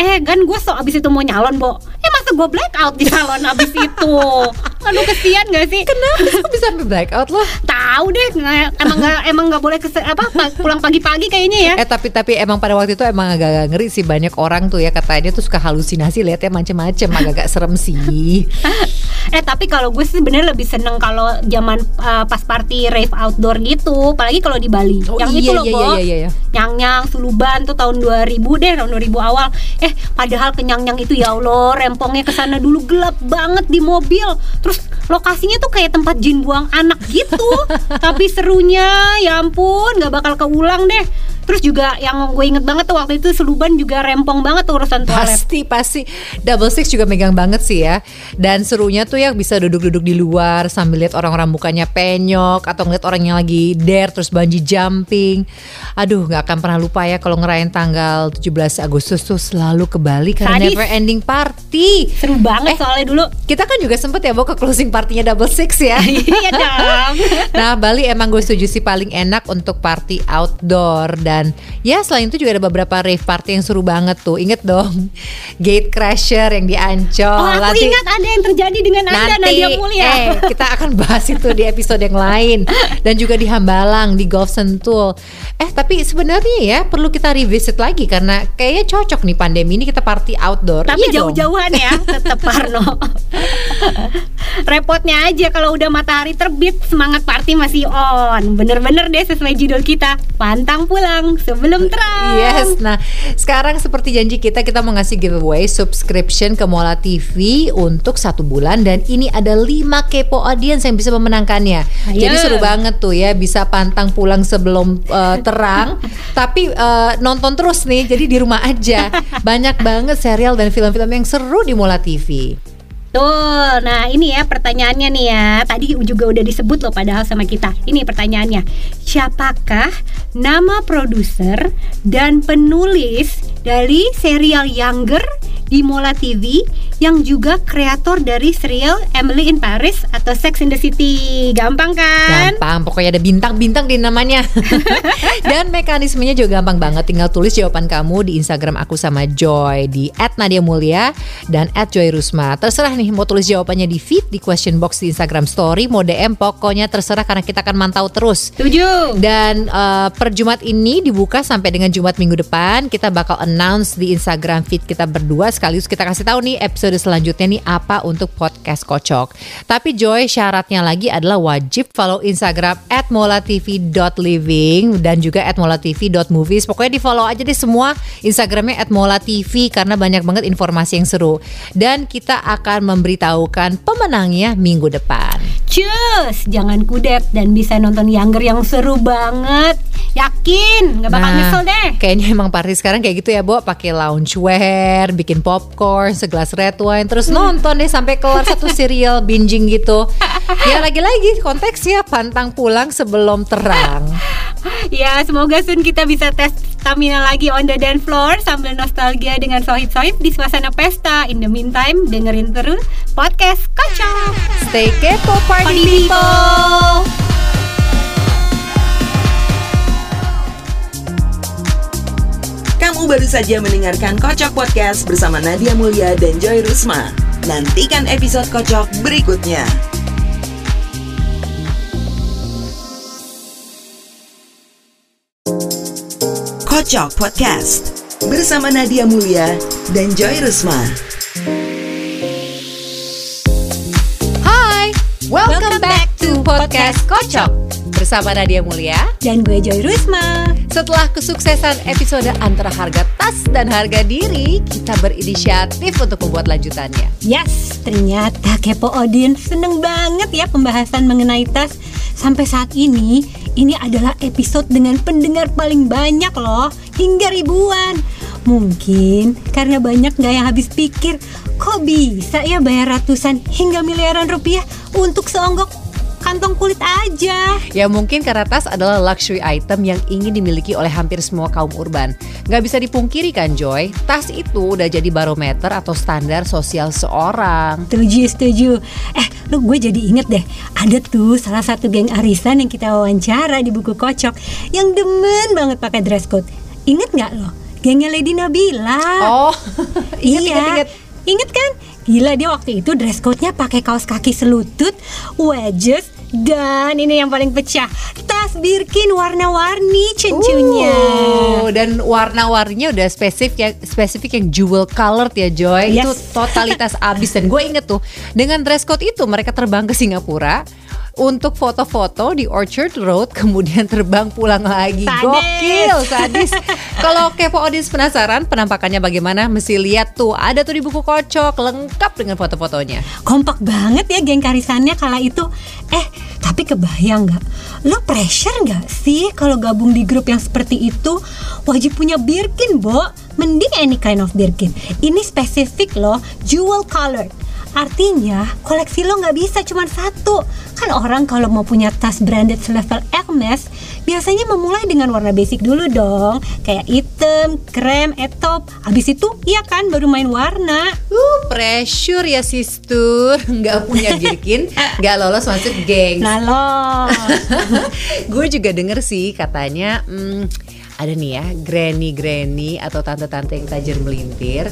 Eh, kan gue so abis itu mau nyalon, Bo. Eh, masa gue blackout di salon abis itu? Aduh, kesian gak sih? Kenapa bisa sampai blackout loh? Tahu deh, emang nggak emang nggak boleh ke apa pa- pulang pagi-pagi kayaknya ya. Eh tapi tapi emang pada waktu itu emang agak-agak ngeri sih banyak orang tuh ya katanya tuh suka halusinasi lihatnya macem-macem agak-agak serem sih. Eh tapi kalau gue sih bener lebih seneng kalau zaman uh, pas party rave outdoor gitu, apalagi kalau di Bali. Oh, yang iya, itu loh, iya, Bo. iya, iya, iya. Nyang-nyang, Suluban tuh tahun 2000 deh, tahun 2000 awal. Eh, padahal ke Nyang-nyang itu ya Allah, rempongnya ke sana dulu gelap banget di mobil. Terus lokasinya tuh kayak tempat jin buang anak gitu. tapi serunya, ya ampun, nggak bakal keulang deh. Terus juga yang gue inget banget tuh waktu itu Suluban juga rempong banget tuh urusan toilet. Pasti pasti double six juga megang banget sih ya. Dan serunya tuh ya bisa duduk-duduk di luar sambil lihat orang-orang mukanya penyok atau ngeliat orang yang lagi dare terus bungee jumping. Aduh, nggak akan pernah lupa ya kalau ngerayain tanggal 17 Agustus tuh selalu ke Bali karena Sadis. never ending party. Seru banget soalnya dulu. Kita kan juga sempet ya bawa ke closing partinya double six ya. iya dong. Nah Bali emang gue setuju sih paling enak untuk party outdoor dan ya selain itu juga ada beberapa rave party yang seru banget tuh. Inget dong Gate Crasher yang di Ancol. Oh, aku Nanti- ingat ada yang terjadi dengan Anda Nanti Nadia Mulia. eh kita akan bahas itu di episode yang lain dan juga di Hambalang di Golf Sentul. Eh tapi sebenarnya ya perlu kita revisit lagi karena kayaknya cocok nih pandemi ini kita party outdoor. Tapi Iya jauh-jauhan ya, tetap Parno. Repotnya aja kalau udah matahari terbit, semangat party masih on. Bener-bener deh sesuai judul kita, pantang pulang sebelum terang. Yes, nah sekarang seperti janji kita kita mau ngasih giveaway subscription ke Mola TV untuk satu bulan dan ini ada 5 kepo audience yang bisa memenangkannya. Ayo. Jadi seru banget tuh ya bisa pantang pulang sebelum eh, terang, tapi eh, nonton terus nih. Jadi di rumah aja. Banyak banget serial dan film-film yang seru di Mola TV. Tuh, nah ini ya pertanyaannya nih ya. Tadi juga udah disebut loh padahal sama kita. Ini pertanyaannya. Siapakah nama produser dan penulis dari serial Younger di Mola TV yang juga kreator dari serial Emily in Paris atau Sex in the City? Gampang kan? Gampang, pokoknya ada bintang-bintang di namanya. Dan mekanismenya juga gampang banget. Tinggal tulis jawaban kamu di Instagram aku sama Joy di @nadia_mulia dan @joyrusma. Terserah nih mau tulis jawabannya di feed, di question box di Instagram Story, mau DM, pokoknya terserah karena kita akan mantau terus. Setuju. Dan eh, per Jumat ini dibuka sampai dengan Jumat minggu depan kita bakal announce di Instagram feed kita berdua sekaligus kita kasih tahu nih episode selanjutnya nih apa untuk podcast kocok. Tapi Joy syaratnya lagi adalah wajib follow Instagram @molatv.living dan juga @molatv.movies. Pokoknya di follow aja deh semua Instagramnya @molatv karena banyak banget informasi yang seru. Dan kita akan memberitahukan pemenangnya minggu depan. Cus, jangan kudet dan bisa nonton Younger yang seru banget. Yakin, nggak bakal Nah, nyesel deh. Kayaknya emang party sekarang kayak gitu ya, Bo. Pakai loungewear, bikin popcorn, segelas red wine, terus nonton deh sampai keluar satu serial binging gitu. Ya lagi-lagi konteksnya pantang pulang sebelum terang. Ya, semoga soon kita bisa tes stamina lagi on the dance floor sambil nostalgia dengan sohib-sohib di suasana pesta. In the meantime, dengerin terus podcast Kocok. Stay kepo party, people. Kamu baru saja mendengarkan Kocok Podcast bersama Nadia Mulia dan Joy Rusma. Nantikan episode Kocok berikutnya. Kocok Podcast bersama Nadia Mulia dan Joy Rusma. Welcome, back, to podcast Kocok bersama Nadia Mulia. Dan gue Joy Rusma. Setelah kesuksesan episode antara harga tas dan harga diri, kita berinisiatif untuk membuat lanjutannya. Yes, ternyata Kepo Audience seneng banget ya pembahasan mengenai tas. Sampai saat ini, ini adalah episode dengan pendengar paling banyak loh, hingga ribuan. Mungkin karena banyak nggak yang habis pikir, kok bisa ya bayar ratusan hingga miliaran rupiah untuk seonggok kantong kulit aja. Ya mungkin karena tas adalah luxury item yang ingin dimiliki oleh hampir semua kaum urban. Nggak bisa dipungkiri kan Joy, tas itu udah jadi barometer atau standar sosial seorang. Setuju, setuju. Eh, lu gue jadi inget deh. Ada tuh salah satu geng arisan yang kita wawancara di buku kocok yang demen banget pakai dress code. Ingat nggak lo? Gengnya Lady Nabila. Oh, ingat, iya. ingat, ingat. Ingat kan? Gila dia waktu itu dress code-nya pakai kaos kaki selutut, wedges, dan ini yang paling pecah, tas Birkin warna-warni cencunya. Uh, dan warna-warninya udah spesifik ya, spesifik yang jewel colored ya Joy. Yes. Itu totalitas abis dan gue inget tuh dengan dress code itu mereka terbang ke Singapura untuk foto-foto di Orchard Road kemudian terbang pulang lagi. Sadis. Gokil, sadis. Kalau kepo audiens penasaran penampakannya bagaimana, mesti lihat tuh ada tuh di buku kocok lengkap dengan foto-fotonya. Kompak banget ya geng karisannya kala itu. Eh, tapi kebayang nggak? Lo pressure nggak sih kalau gabung di grup yang seperti itu? Wajib punya Birkin, Bo. Mending any kind of Birkin. Ini spesifik loh, jewel colored. Artinya koleksi lo nggak bisa cuma satu. Kan orang kalau mau punya tas branded selevel Hermes Biasanya memulai dengan warna basic dulu dong. Kayak hitam, krem, etop. Habis itu iya kan baru main warna. Uh, pressure ya sister, nggak punya Birkin, nggak lolos masuk geng. Nah gue juga denger sih katanya hmm, ada nih ya granny-granny atau tante-tante yang tajir melintir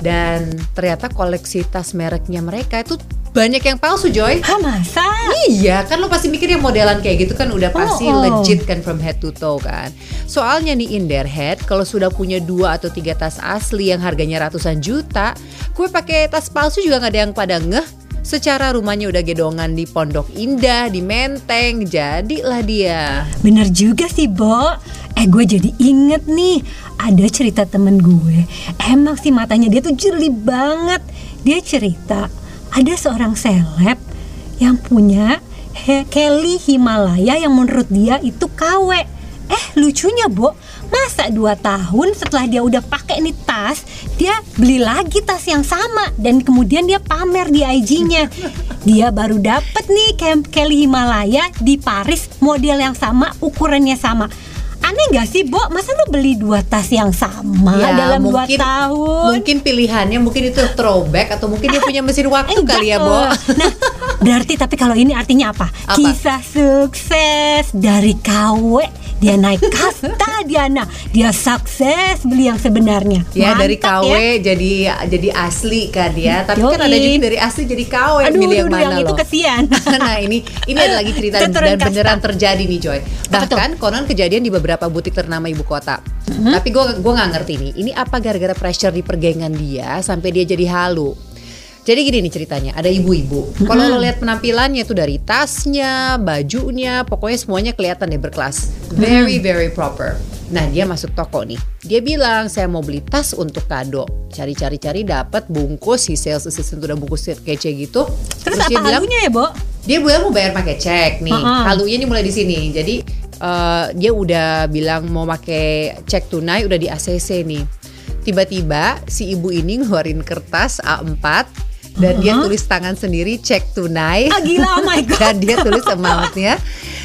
dan ternyata koleksi tas mereknya mereka itu banyak yang palsu Joy. Hah masa? Iya kan lo pasti mikir yang modelan kayak gitu kan udah pasti Oh, oh. legit kan from head to toe kan. Soalnya nih in their head kalau sudah punya dua atau tiga tas asli yang harganya ratusan juta, gue pakai tas palsu juga nggak ada yang pada ngeh. Secara rumahnya udah gedongan di Pondok Indah, di Menteng, jadilah dia. Bener juga sih, Bo. Eh, gue jadi inget nih. Ada cerita temen gue. Emang sih matanya dia tuh jeli banget. Dia cerita, ada seorang seleb yang punya Kelly Himalaya yang menurut dia itu KW. Eh, lucunya, Bo. Masa dua tahun setelah dia udah pakai ini tas, dia beli lagi tas yang sama dan kemudian dia pamer di IG-nya. Dia baru dapet nih Kelly Himalaya di Paris model yang sama, ukurannya sama. Aneh gak sih, Bo? Masa lu beli dua tas yang sama Ya, dalam dua tahun? Mungkin pilihannya mungkin itu throwback atau mungkin dia punya mesin waktu Enggak, kali ya, eh. Bo. Nah, berarti tapi kalau ini artinya apa? Apa? Kisah sukses dari KW. Dia naik kasta Diana. Dia sukses beli yang sebenarnya. Ya dari Mantap KW ya. jadi jadi asli kan ya. Tapi kan Yoi. ada juga dari asli jadi KW Aduh, milih yang aduh, mana yang itu loh. kesian. nah ini ini ada lagi cerita dan, kasta. beneran terjadi nih Joy. Bahkan konon kejadian di beberapa butik ternama ibu kota. Mm-hmm. Tapi gue gua nggak ngerti nih. Ini apa gara-gara pressure di pergengan dia sampai dia jadi halu. Jadi gini nih ceritanya, ada ibu-ibu. Kalau lo lihat penampilannya tuh dari tasnya, bajunya, pokoknya semuanya kelihatan deh berkelas. Very very proper. Nah dia masuk toko nih. Dia bilang saya mau beli tas untuk kado. Cari-cari-cari dapat bungkus si sales assistant udah bungkus kece gitu. Terus, dia apa bilang, halunya ya, Bo? dia bilang mau bayar pakai cek nih. Heeh. Halunya nih mulai di sini. Jadi eh, dia udah bilang mau pakai cek tunai udah di ACC nih. Tiba-tiba si ibu ini ngeluarin kertas A4 dan dia tulis tangan sendiri cek tunai. Ah, gila, oh my God. dan dia tulis amountnya.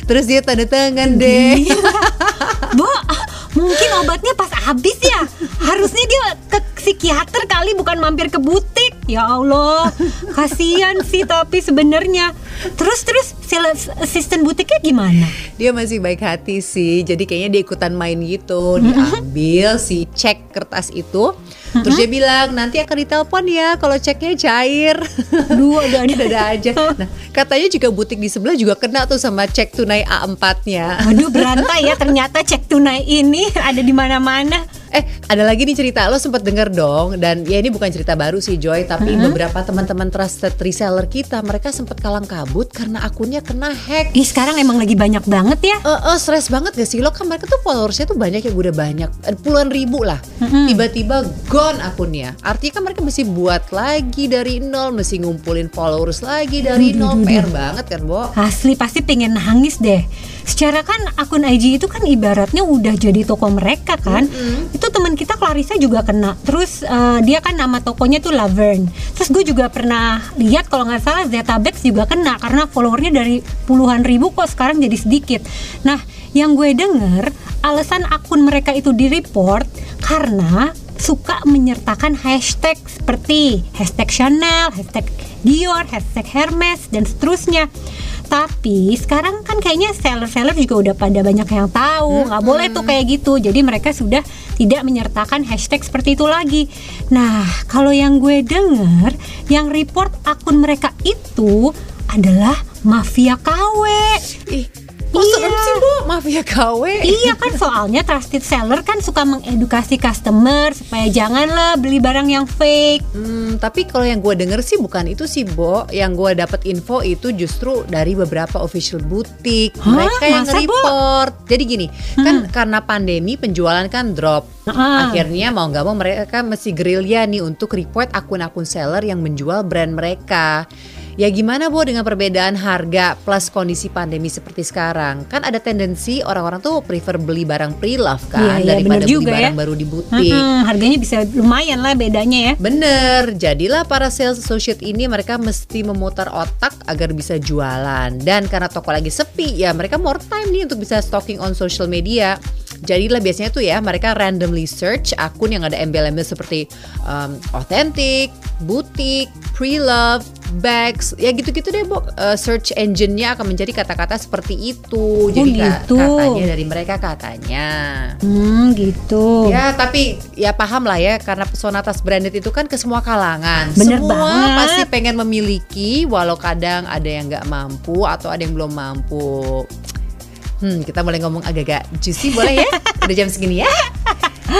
Terus dia tanda tangan deh. Ah, mungkin obatnya pas habis ya. Harusnya dia ke psikiater kali bukan mampir ke butik. Ya Allah, kasihan sih tapi sebenarnya. Terus terus sales assistant butiknya gimana? Dia masih baik hati sih, jadi kayaknya dia ikutan main gitu. Diambil si cek kertas itu, terus dia bilang nanti akan ditelepon ya kalau ceknya cair. Dua ada ada. ada aja. Nah, katanya juga butik di sebelah juga kena tuh sama cek tunai A4-nya. Waduh berantai ya ternyata cek tunai ini ada di mana-mana. Eh, ada lagi nih cerita. Lo sempat denger dong dan ya ini bukan cerita baru sih Joy, tapi beberapa teman-teman trusted reseller kita mereka sempat kalang kabut karena akunnya kena hack. Ih sekarang emang lagi banyak banget ya. Eh, eh, stres banget gak sih? Lo kan mereka tuh followersnya tuh banyak yang udah banyak eh, puluhan ribu lah. Tiba-tiba gone akunnya. Artinya kan mereka mesti buat lagi dari nol mesti ngumpulin followers lagi dari nol. PR banget kan Bo? Asli pasti pengen nangis deh. Secara kan akun IG itu kan ibaratnya udah jadi toko mereka kan. Itu teman kita Clarissa juga kena. Terus eh, dia kan nama tokonya tuh Laverne. Terus gue juga pernah lihat kalau nggak salah Zetabex juga kena karena followernya dari puluhan ribu kok sekarang jadi sedikit. Nah, yang gue denger alasan akun mereka itu di report karena suka menyertakan hashtag seperti hashtag Chanel, hashtag Dior, hashtag Hermes dan seterusnya. Tapi sekarang kan kayaknya seller-seller juga udah pada banyak yang tahu, nggak boleh tuh kayak gitu. Jadi mereka sudah tidak menyertakan hashtag seperti itu lagi. Nah, kalau yang gue denger, yang report akun mereka itu adalah mafia KW. ih kok serem Iya. sih Bu mafia KW Iya kan soalnya trusted seller kan suka mengedukasi customer supaya janganlah beli barang yang fake. Hmm, tapi kalau yang gue denger sih bukan itu sih, Bo. Yang gue dapat info itu justru dari beberapa official butik. Hah? Mereka yang Masa, Bo? report. Jadi gini, kan karena pandemi penjualan kan drop. Ah. Akhirnya mau nggak mau mereka mesti gerilya nih untuk report akun-akun seller yang menjual brand mereka. Ya gimana Bo dengan perbedaan harga plus kondisi pandemi seperti sekarang? Kan ada tendensi orang-orang tuh prefer beli barang pre-love kan Iya, iya, daripada beli juga ya. barang baru di butik. Mm-mm, harganya bisa lumayan lah bedanya ya. Bener, jadilah para sales associate ini mereka mesti memutar otak agar bisa jualan Dan karena toko lagi sepi ya mereka more time nih untuk bisa stalking on social media Jadilah biasanya tuh ya mereka randomly search akun yang ada embel-embel seperti um, authentic, butik, pre-love, bags Ya gitu-gitu deh Bo, Uh, search engine-nya akan mencari kata-kata seperti itu Jadi ka- gitu. katanya dari mereka katanya Hmm gitu. Ya tapi ya paham lah ya karena pesona tas branded itu kan ke semua kalangan. Bener semua banget. pasti pengen memiliki walau kadang ada yang nggak mampu atau ada yang belum mampu. Hmm, kita boleh ngomong agak-agak juicy boleh ya? Udah jam segini ya?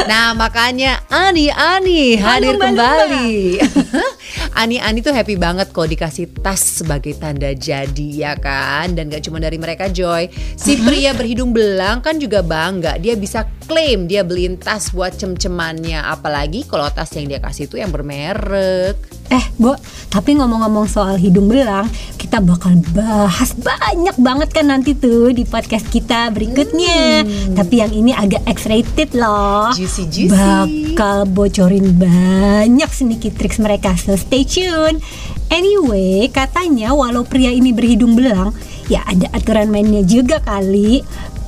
Nah makanya Ani Ani hadir Lumba-lumba. kembali. Ani Ani tuh happy banget kok dikasih tas sebagai tanda jadi ya kan dan gak cuma dari mereka Joy si pria berhidung belang kan juga bangga dia bisa klaim dia beliin tas buat cem-cemannya apalagi kalau tas yang dia kasih itu yang bermerek Eh, Bo, tapi ngomong-ngomong soal hidung belang, kita bakal bahas banyak banget kan nanti tuh di podcast kita berikutnya. Tapi yang ini agak X-rated loh. Juicy, juicy. Bakal bocorin banyak sneaky tricks mereka, so stay tune. Anyway, katanya walau pria ini berhidung belang, ya ada aturan mainnya juga kali.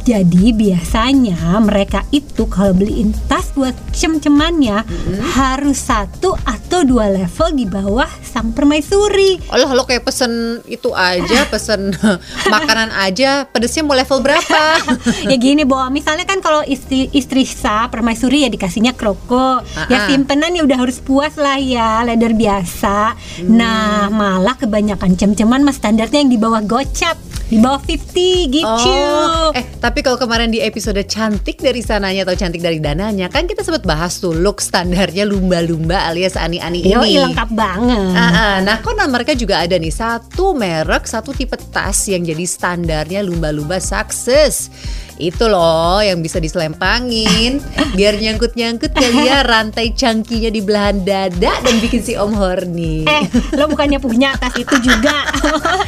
Jadi biasanya mereka itu kalau beliin tas buat cem-cemannya harus satu atau dua level di bawah sang permaisuri. Allah lo kayak pesen itu aja pesen makanan aja pedesnya mau level berapa? Ya gini bahwa misalnya kan kalau istri istri sah permaisuri ya dikasihnya kroko Ah-ah. ya simpenan ya udah harus puas lah ya leather biasa. Nah malah kebanyakan cem-ceman mas standarnya yang di bawah gocap di bawah 50 gitu Oh, eh tapi kalau kemarin di episode cantik dari sananya atau cantik dari dananya kan kita sempat bahas tuh look standarnya lumba-lumba alias ani-ani Yoi, ini. lengkap banget Ah, ah. nah konon mereka juga ada nih satu merek satu tipe tas yang jadi standarnya lumba-lumba sukses itu loh yang bisa diselempangin. Biar nyangkut-nyangkut kali ya rantai cangkinya di belahan dada dan bikin si om horny. eh lo bukannya punya tas itu juga?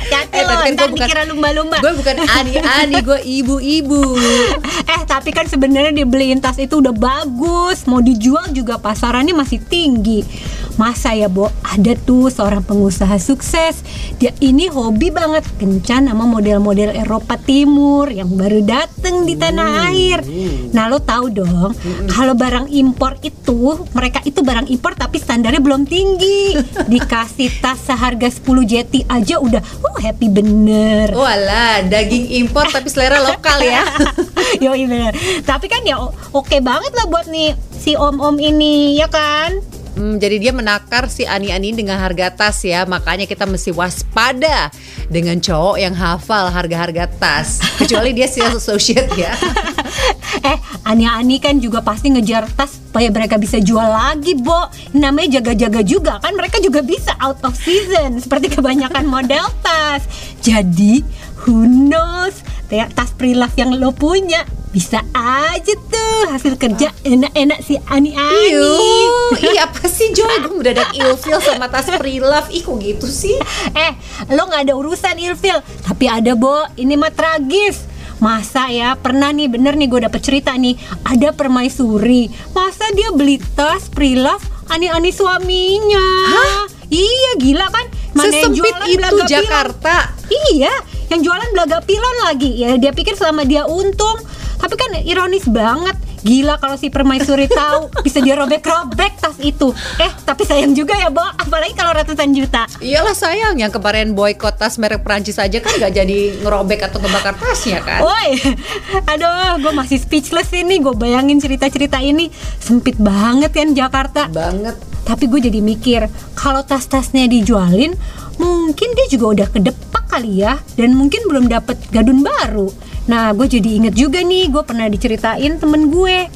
Hati-hati Eh, lo tapi kan ntar gua bukan- dikira lumba-lumba. Gue bukan ani-ani, gue ibu-ibu. Eh tapi kan sebenarnya dibeliin tas itu udah bagus. Mau dijual juga pasarannya masih tinggi Masa ya, Bo? Ada tuh seorang pengusaha sukses. Dia ini hobi banget kencan sama model-model Eropa Timur yang baru dateng di tanah air. Nah, lo tahu dong, kalau barang impor itu, mereka itu barang impor tapi standarnya belum tinggi. Dikasih tas seharga 10 jeti aja udah, oh happy bener. Walah, daging impor tapi selera lokal ya. Yoi bener. Tapi kan ya oke banget lah buat nih si om-om ini, ya kan? Hmm, jadi dia menakar si Ani-Ani dengan harga tas ya Makanya kita mesti waspada Dengan cowok yang hafal harga-harga tas Kecuali dia sales associate ya eh, Ani-Ani kan juga pasti ngejar tas supaya mereka bisa jual lagi, Bo. Namanya jaga-jaga juga kan mereka juga bisa out of season seperti kebanyakan model tas. Jadi, who knows? Tas pre-love yang lo punya bisa aja tuh hasil kerja enak-enak si Ani-Ani. Iu, Ih apa sih Joy? Gue mendadak ilfeel sama tas pre-love. Ih kok gitu sih? Eh, lo nggak ada urusan ilfil, tapi ada Bo. Ini mah tragis. Masa ya pernah nih bener nih gue dapet cerita nih. Ada permaisuri. Masa dia beli tas pre-love ani-ani suaminya? Iya gila kan? Sesempit jualan itu belaga pilon. Jakarta. Iya yang jualan belaga pilon lagi. Ya dia pikir selama dia untung tapi kan ironis banget Gila kalau si permaisuri tahu bisa dia robek-robek tas itu. Eh, tapi sayang juga ya, Bo. Apalagi kalau ratusan juta. Iyalah sayang yang kemarin boykot tas merek Prancis aja kan gak jadi ngerobek atau ngebakar tasnya kan Woi, aduh, gue masih speechless ini. Gue bayangin cerita-cerita ini sempit banget kan Jakarta. Banget Tapi gue jadi mikir, kalau tas-tasnya dijualin, mungkin dia juga udah kedepak kali ya, dan mungkin belum dapet gadun baru. Nah, gue jadi inget juga nih, gue pernah diceritain temen gue.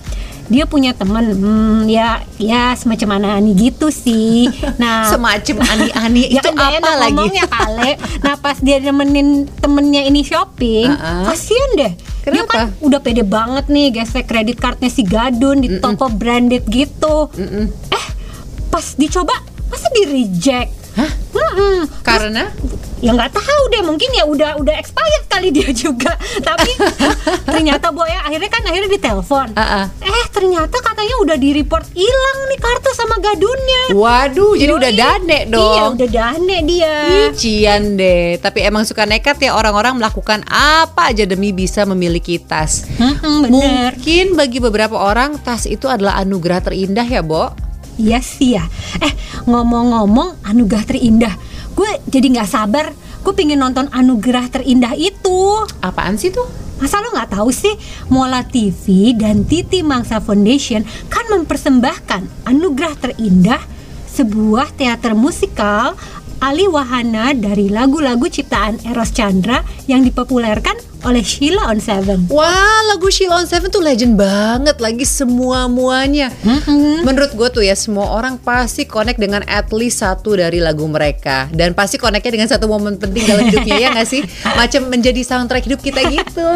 Dia punya temen, hmm, ya, ya semacam ani gitu sih. Nah, Semacam ani-ani ya itu kan gak apa enak lagi ngomongnya kale nah pas dia nemenin temennya ini shopping Uh-uh. kasian deh dia Kenapa? kan udah pede banget nih gesek kredit cardnya si Gadun di toko branded gitu eh pas dicoba masa di reject Hah? Mm-mm. Karena ya nggak tahu deh mungkin ya udah udah expired kali dia juga tapi ternyata boy ya akhirnya kan akhirnya ditelepon Ah, ah. eh ternyata katanya udah di report hilang nih kartu sama gadunnya Waduh jadi Yoi. udah dane dong iya udah dane dia Cian deh, tapi emang suka nekat ya orang-orang melakukan apa aja demi bisa memiliki tas. Mm-mm, bener Mungkin bagi beberapa orang tas itu adalah anugerah terindah ya, Bo. Iya sih ya. Eh ngomong-ngomong anugerah terindah, gue jadi nggak sabar. Gue pengen nonton anugerah terindah itu. Apaan sih tuh? Masa lo nggak tahu sih? Mola TV dan Titi Mangsa Foundation kan mempersembahkan anugerah terindah sebuah teater musikal Ali Wahana dari lagu-lagu ciptaan Eros Chandra yang dipopulerkan oleh Sheila on Seven. Wah, lagu Sheila on Seven tuh legend banget lagi semua-muanya. Menurut gue tuh ya semua orang pasti connect dengan at least satu dari lagu mereka dan pasti connectnya dengan satu momen penting dalam hidupnya ya nggak sih? Macam menjadi soundtrack hidup kita gitu.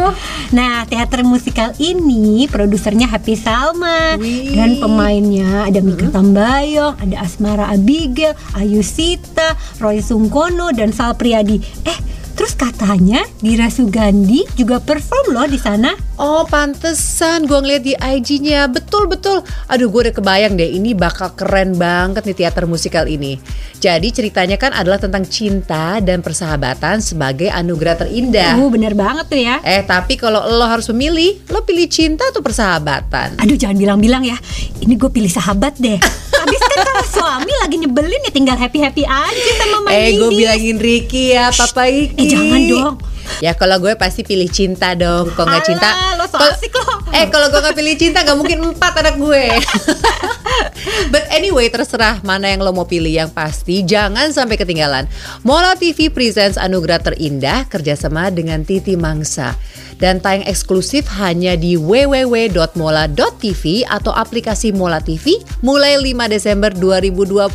Nah, teater musikal ini produsernya Happy Salma Wih. dan pemainnya ada Mika Tambayong, ada Asmara Abigail, Ayu Sita, Roy Sungkono dan Sal Priadi. Eh, terus katanya Dira Sugandi juga perform loh di sana. Oh pantesan. Gue ngeliat di IG-nya Betul-betul Aduh gue udah kebayang deh. Ini bakal keren banget nih teater musikal ini. Jadi ceritanya kan adalah tentang cinta dan persahabatan Sebagai anugerah terindah. Uh, bener banget tuh ya. Eh tapi kalau lo harus memilih Lo pilih cinta atau persahabatan? Aduh jangan bilang-bilang ya. Ini gue pilih sahabat deh. Habis kan kalau suami lagi nyebelin ya tinggal happy-happy aja sama Mami Eh gue bilangin Ricky ya Papa Iki Eh, jangan dong. Ya kalau gue pasti pilih cinta dong. Kalau nggak cinta lo so kalau- asik lo. Eh kalau gue nggak pilih cinta nggak mungkin empat anak gue. But anyway terserah mana yang lo mau pilih. Yang pasti jangan sampai ketinggalan. Mola TV presents Anugerah Terindah Kerjasama dengan Titi Mangsa. Dan tayang eksklusif hanya di www.mola.tv Atau aplikasi Mola TV Mulai 5 Desember 2020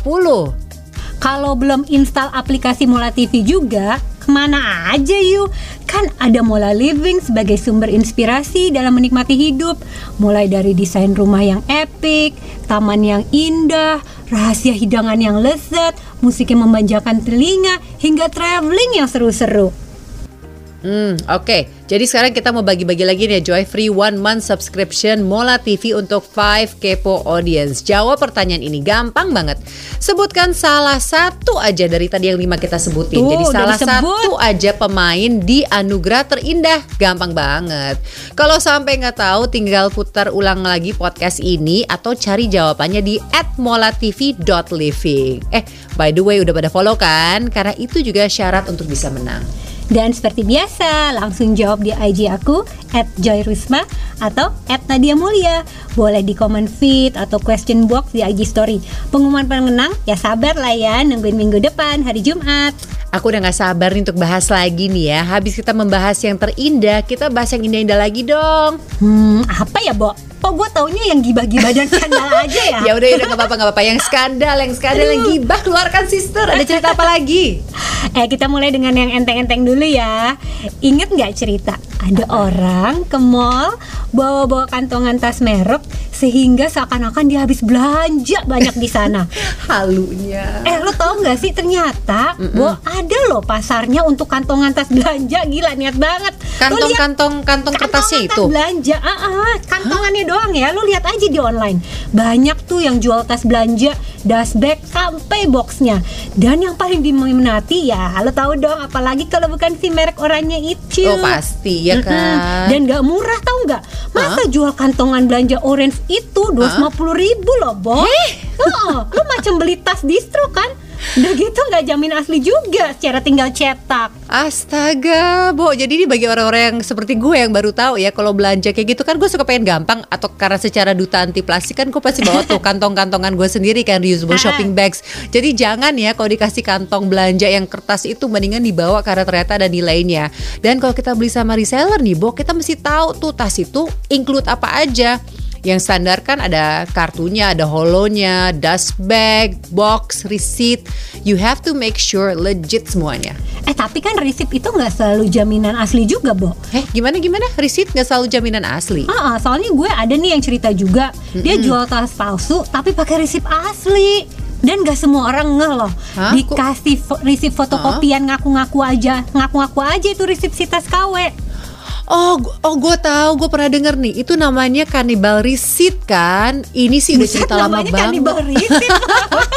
Kalau belum install aplikasi Mola TV juga, ke mana aja yuk? Kan ada Mola Living sebagai sumber inspirasi dalam menikmati hidup. Mulai dari desain rumah yang epic, taman yang indah, rahasia hidangan yang lezat, musik yang memanjakan telinga, hingga traveling yang seru-seru. Hmm, oke. Jadi sekarang kita mau bagi-bagi lagi nih Joy free one month subscription Mola TV untuk 5 kepo audience. Jawab pertanyaan ini gampang banget. Sebutkan salah satu aja dari tadi yang lima kita sebutin. Tuh, Jadi salah disebut. satu aja pemain di anugerah terindah. Gampang banget. Kalau sampai nggak tahu tinggal putar ulang lagi podcast ini atau cari jawabannya di @molatv.living. Eh, by the way udah pada follow kan? Karena itu juga syarat untuk bisa menang. Dan seperti biasa, langsung jawab di IG aku @joyrusma atau @nadia mulia. Boleh di comment feed atau question box di IG story. Pengumuman pemenang ya sabar lah ya nungguin minggu depan hari Jumat. Aku udah gak sabar nih untuk bahas lagi nih ya. Habis kita membahas yang terindah, kita bahas yang indah-indah lagi dong. Hmm, apa ya, Bo? Kok gue taunya yang gibah-gibah dan skandal aja ya? Ya udah udah gak apa-apa gak apa-apa. Yang skandal, yang skandal, yang gibah keluarkan sister. Ada cerita apa lagi? Eh kita mulai dengan yang enteng-enteng dulu ya Ingat nggak cerita? Ada orang ke mall bawa-bawa kantongan tas merek Sehingga seakan-akan dia habis belanja banyak di sana Halunya. Eh lo tau nggak sih ternyata Bo ada loh pasarnya untuk kantongan tas belanja Gila niat banget Kantong-kantong kantong kertasnya kantongan itu. belanja ah, ah, Kantongannya doang ya Lo lihat aja di online Banyak tuh yang jual tas belanja Dust bag sampai boxnya Dan yang paling diminati ya Lo tahu dong apalagi kalau bukan si merek oranye itu Oh pasti ya kan. Dan gak murah tau nggak? Masa jual kantongan belanja orange itu 250 ribu loh, Bo? Oh, lu macam beli tas distro kan? Udah gitu nggak jamin asli juga secara tinggal cetak. Astaga, Bo. Jadi ini bagi orang-orang yang seperti gue yang baru tahu ya kalau belanja kayak gitu kan gue suka pengen gampang atau karena secara duta anti plastik kan gue pasti bawa tuh kantong-kantongan gue sendiri kan reusable shopping bags. Jadi jangan ya kalau dikasih kantong belanja yang kertas itu mendingan dibawa karena ternyata ada nilainya. Dan kalau kita beli sama reseller nih, Bo, kita mesti tahu tuh tas itu include apa aja. Yang standar kan ada kartunya, ada holonya, dust bag, box, receipt. You have to make sure legit semuanya. Eh tapi kan resip itu nggak selalu jaminan asli juga, Bo. Eh gimana gimana? Receipt nggak selalu jaminan asli. Ah, ah, soalnya gue ada nih yang cerita juga. Dia jual tas palsu tapi pakai resip asli. Dan gak semua orang ngeh loh Hah? Dikasih fo- resip fotokopian ngaku-ngaku aja Ngaku-ngaku aja itu resip si tas KW Oh, oh gue tahu, gue pernah denger nih. Itu namanya cannibal receipt kan? Ini sih udah cerita lama Namanya banget. cannibal receipt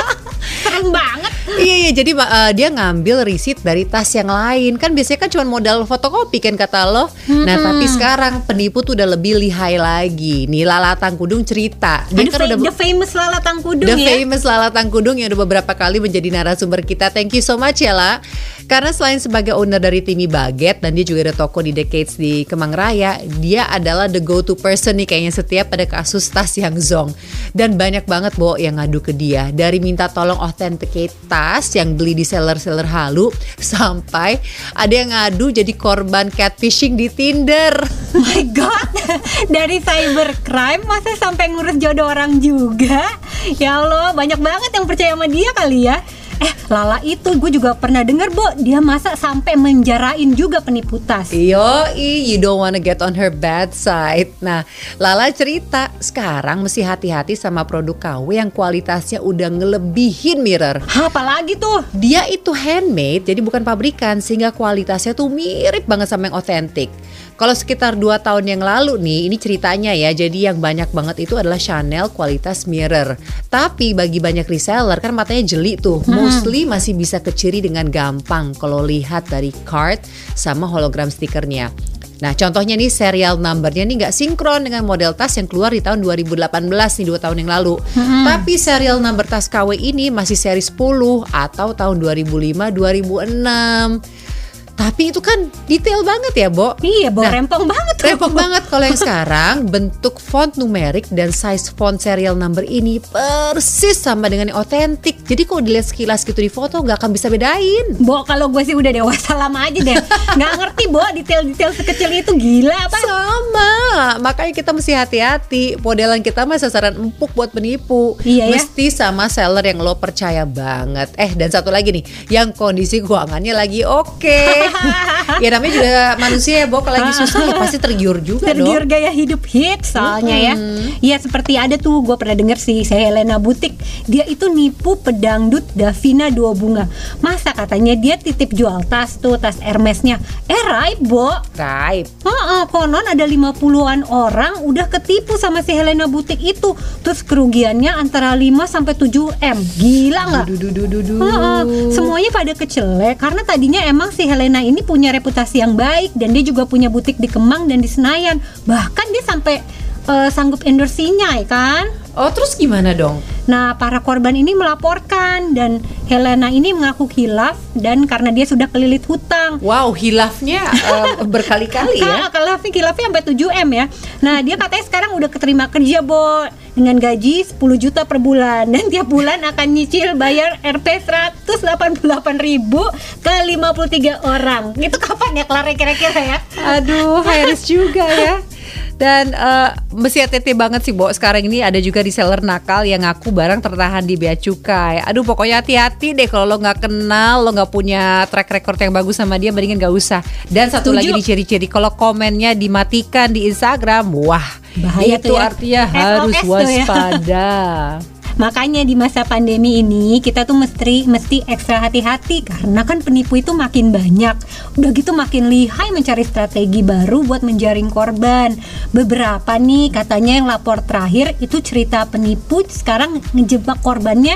Serem banget Iya iya jadi uh, dia ngambil receipt dari tas yang lain kan biasanya kan cuma modal fotokopi kan kata lo. Nah tapi sekarang penipu tuh udah lebih lihai lagi. Nih Lala Tangkudung cerita. Dia Aduh, kan udah the famous Lala Tangkudung The ya famous Lala Tangkudung yang udah beberapa kali menjadi narasumber kita. Thank you so much ya La. Karena selain sebagai owner dari Timi Baget dan dia juga ada toko di Decades di Kemang Raya, dia adalah the go-to person nih kayaknya setiap pada kasus tas yang zong. Dan banyak banget Bo yang ngadu ke dia. Dari minta tolong authenticate tas yang beli di seller-seller halu sampai ada yang ngadu jadi korban catfishing di Tinder. My God Dari cybercrime Masa sampai ngurus jodoh orang juga Ya Allah Banyak banget yang percaya sama dia kali ya Eh Lala itu gue juga pernah denger Bo Dia masa sampai menjarain juga penipu tas Yo, you don't wanna get on her bad side. Nah, Lala cerita sekarang mesti hati-hati sama produk KW yang kualitasnya udah ngelebihin mirror. Hah, apalagi tuh Dia itu handmade, jadi bukan pabrikan sehingga kualitasnya tuh mirip banget sama yang otentik. Kalau sekitar 2 tahun yang lalu nih, ini ceritanya ya. Jadi yang banyak banget itu adalah Chanel kualitas mirror. Tapi bagi banyak reseller kan matanya jeli tuh. Mostly masih bisa keciri dengan gampang kalau lihat dari card sama hologram stikernya. Nah contohnya nih serial numbernya nih nggak sinkron dengan model tas yang keluar di tahun 2018 nih dua tahun yang lalu. Tapi serial number tas KW ini masih seri 10 atau tahun 2005-2006. Tapi itu kan detail banget ya, Bo. Iya, Bo, Nah, rempong banget tuh. Repot banget kalau yang sekarang bentuk font numerik dan size font serial number ini persis sama dengan yang otentik. Jadi kalau dilihat sekilas gitu di foto nggak akan bisa bedain. Bo, kalau gue sih udah dewasa lama aja deh Nggak ngerti, Bo, detail-detail sekecil itu gila apa? Sama, makanya kita mesti hati-hati. Modelan kita mah sasaran empuk buat penipu. Iya ya. Mesti sama seller yang lo percaya banget. Eh dan satu lagi nih, yang kondisi keuangannya lagi oke. ya namanya juga manusia ya, Bo, kalau lagi susah ya pasti tergiur juga tergiur dong. gaya hidup hits soalnya ya. Ya seperti ada tuh gue pernah denger sih saya Helena Butik dia itu nipu pedangdut Davina Dua Bunga. Masa katanya dia titip jual tas tuh tas Hermesnya. Eh raib Bo. Raib. Heeh, konon ada 50-an orang udah ketipu sama si Helena Butik itu. Terus kerugiannya antara 5 sampai 7 M. Gila nggak? Duh, duh, duh, duh, duh. Heeh, semuanya pada kecelek karena tadinya emang si Helena ini punya reputasi yang baik dan dia juga punya butik di Kemang dan di Senayan. Bahkan dia sampai eh, sanggup endorse Sinyai kan. Oh terus gimana dong? Nah, para korban ini melaporkan dan Helena ini mengaku hilaf dan karena dia sudah kelilit hutang. Wow hilafnya eh, berkali-kali ya. Kak, kilafnya kilafnya sampai 7 M ya. Nah, dia katanya sekarang udah keterima kerja, Bo, dengan gaji 10 juta per bulan dan tiap bulan akan nyicil bayar RP 188 ribu ke 53 orang. Itu kapan ya kelar kira-kira ya? Aduh, Harris juga ya. Dan eh, mesti hati-hati banget sih, Bo. Sekarang ini ada juga reseller nakal yang ngaku barang tertahan di bea cukai. Aduh, pokoknya hati-hati deh kalau lo nggak kenal, lo nggak punya track record yang bagus sama dia, mendingan gak usah. Dan satu Setuju. lagi di ciri-ciri kalau komennya dimatikan di Instagram, wah, Bahaya itu tuh ya. artinya SOS harus tuh ya. waspada. Makanya di masa pandemi ini kita tuh mesti mesti ekstra hati-hati karena kan penipu itu makin banyak. Udah gitu makin lihai mencari strategi baru buat menjaring korban. Beberapa nih katanya yang lapor terakhir itu cerita penipu sekarang ngejebak korbannya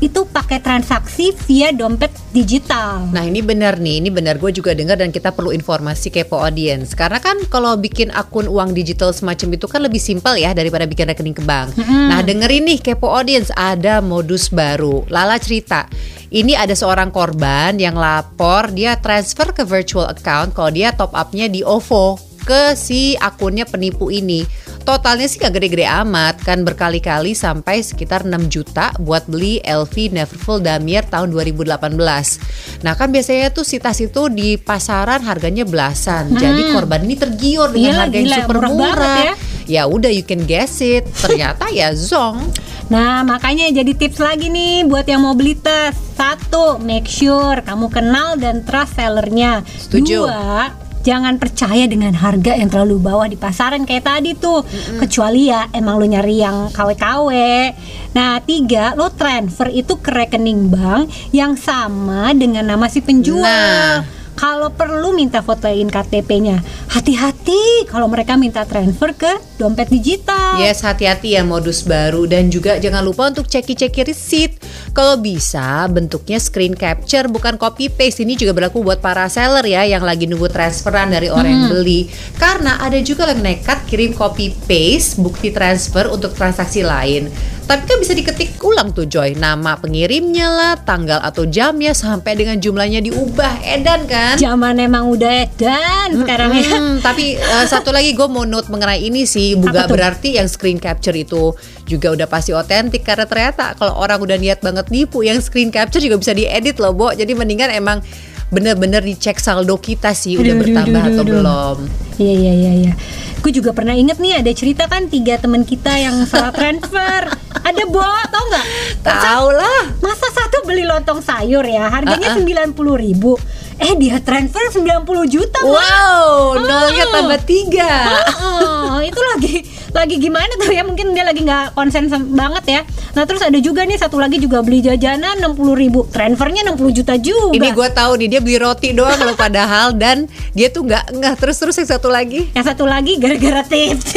itu pakai transaksi via dompet digital. Nah ini benar nih, ini benar. Gue juga dengar dan kita perlu informasi kepo audience. Karena kan kalau bikin akun uang digital semacam itu kan lebih simpel ya daripada bikin rekening ke bank. Nah dengerin nih kepo audience, ada modus baru. Lala cerita, ini ada seorang korban yang lapor dia transfer ke virtual account kalau dia top upnya di OVO ke si akunnya penipu ini Totalnya sih gak gede-gede amat kan berkali-kali sampai sekitar 6 juta buat beli LV Neverfull Damier tahun 2018. Nah kan biasanya tuh si tas itu di pasaran harganya belasan. Jadi korban ini tergiur dengan Gila, harga yang gila, super murah murah. ya. Ya udah you can guess it. Ternyata ya zong. Nah, makanya jadi tips lagi nih buat yang mau beli tas. Satu, make sure kamu kenal dan trust sellernya. Setuju. Dua, jangan percaya dengan harga yang terlalu bawah di pasaran kayak tadi tuh. Kecuali ya emang lu nyari yang KW-KW. Nah, tiga, lo transfer itu ke rekening bank yang sama dengan nama si penjual. Nah. Kalau perlu minta fotoin KTP-nya. Hati-hati kalau mereka minta transfer ke dompet digital. Yes, hati-hati ya modus baru dan juga jangan lupa untuk ceki-ceki receipt. Kalau bisa bentuknya screen capture bukan copy paste. Ini juga berlaku buat para seller ya yang lagi nunggu transferan dari orang yang beli. Karena ada juga yang nekat kirim copy paste bukti transfer untuk transaksi lain. Tapi kan bisa diketik ulang tuh Joy Nama pengirimnya lah, tanggal atau jamnya Sampai dengan jumlahnya diubah Edan kan? Zaman emang udah edan sekarang ya. Hmm, tapi eh, satu lagi gue mau note mengenai ini sih bukan berarti yang screen capture itu juga udah pasti otentik karena ternyata kalau orang udah niat banget nipu yang screen capture juga bisa diedit loh Bo jadi mendingan emang bener-bener dicek saldo kita sih udah Aduh, bertambah aduh, atau aduh. belum Iya iya iya iya. Gue juga pernah inget nih ada cerita kan tiga teman kita yang salah transfer. ada bo, tau nggak? tahu lah Masa satu beli lontong sayur ya, harganya sembilan puluh ribu. Eh dia transfer 90 juta wow nolnya tambah tiga Oh, itu lagi lagi gimana tuh ya? Mungkin dia lagi nggak konsen banget ya. Nah terus ada juga nih satu lagi juga beli jajanan 60 ribu, transfernya 60 juta juga. ini gue tahu nih dia beli roti doang loh padahal dan dia tuh nggak nggak terus terus yang satu lagi. Yang satu lagi gara-gara tips.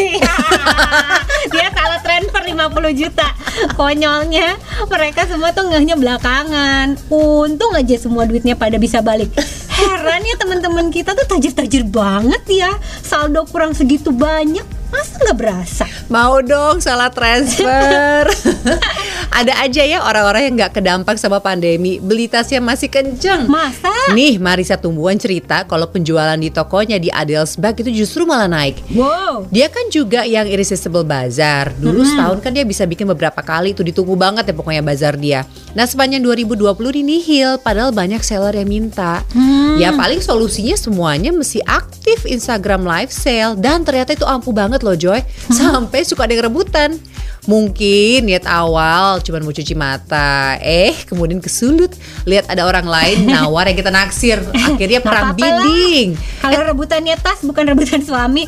Dia salah transfer 50 juta. Konyolnya Mereka semua tuh ngehnya belakangan. Untung aja semua duitnya pada bisa balik. Heran ya teman-teman kita tuh tajir-tajir banget ya. Saldo kurang segitu banyak Masa nggak berasa? Mau dong salah transfer. Ada aja ya orang-orang yang nggak kedampak sama pandemi. Beli tasnya masih kenceng. Masa? Nih Marisa Tumbuhan cerita Kalau penjualan di tokonya di Adelsbag itu justru malah naik. Wow. Dia kan juga yang Irresistible Bazar. Dulu setahun kan dia bisa bikin beberapa kali. Itu ditunggu banget ya pokoknya bazar dia. Nah sepanjang 2020 ini nihil Padahal banyak seller yang minta. Ya paling solusinya semuanya mesti aktif Instagram live sale. Dan ternyata itu ampuh banget loh Joy. Sampai suka ada yang rebutan. Mungkin niat awal cuma mau cuci mata, eh kemudian kesulut lihat ada orang lain nawar yang kita naksir, akhirnya perang bidding. Kalau rebutannya tas bukan rebutan suami.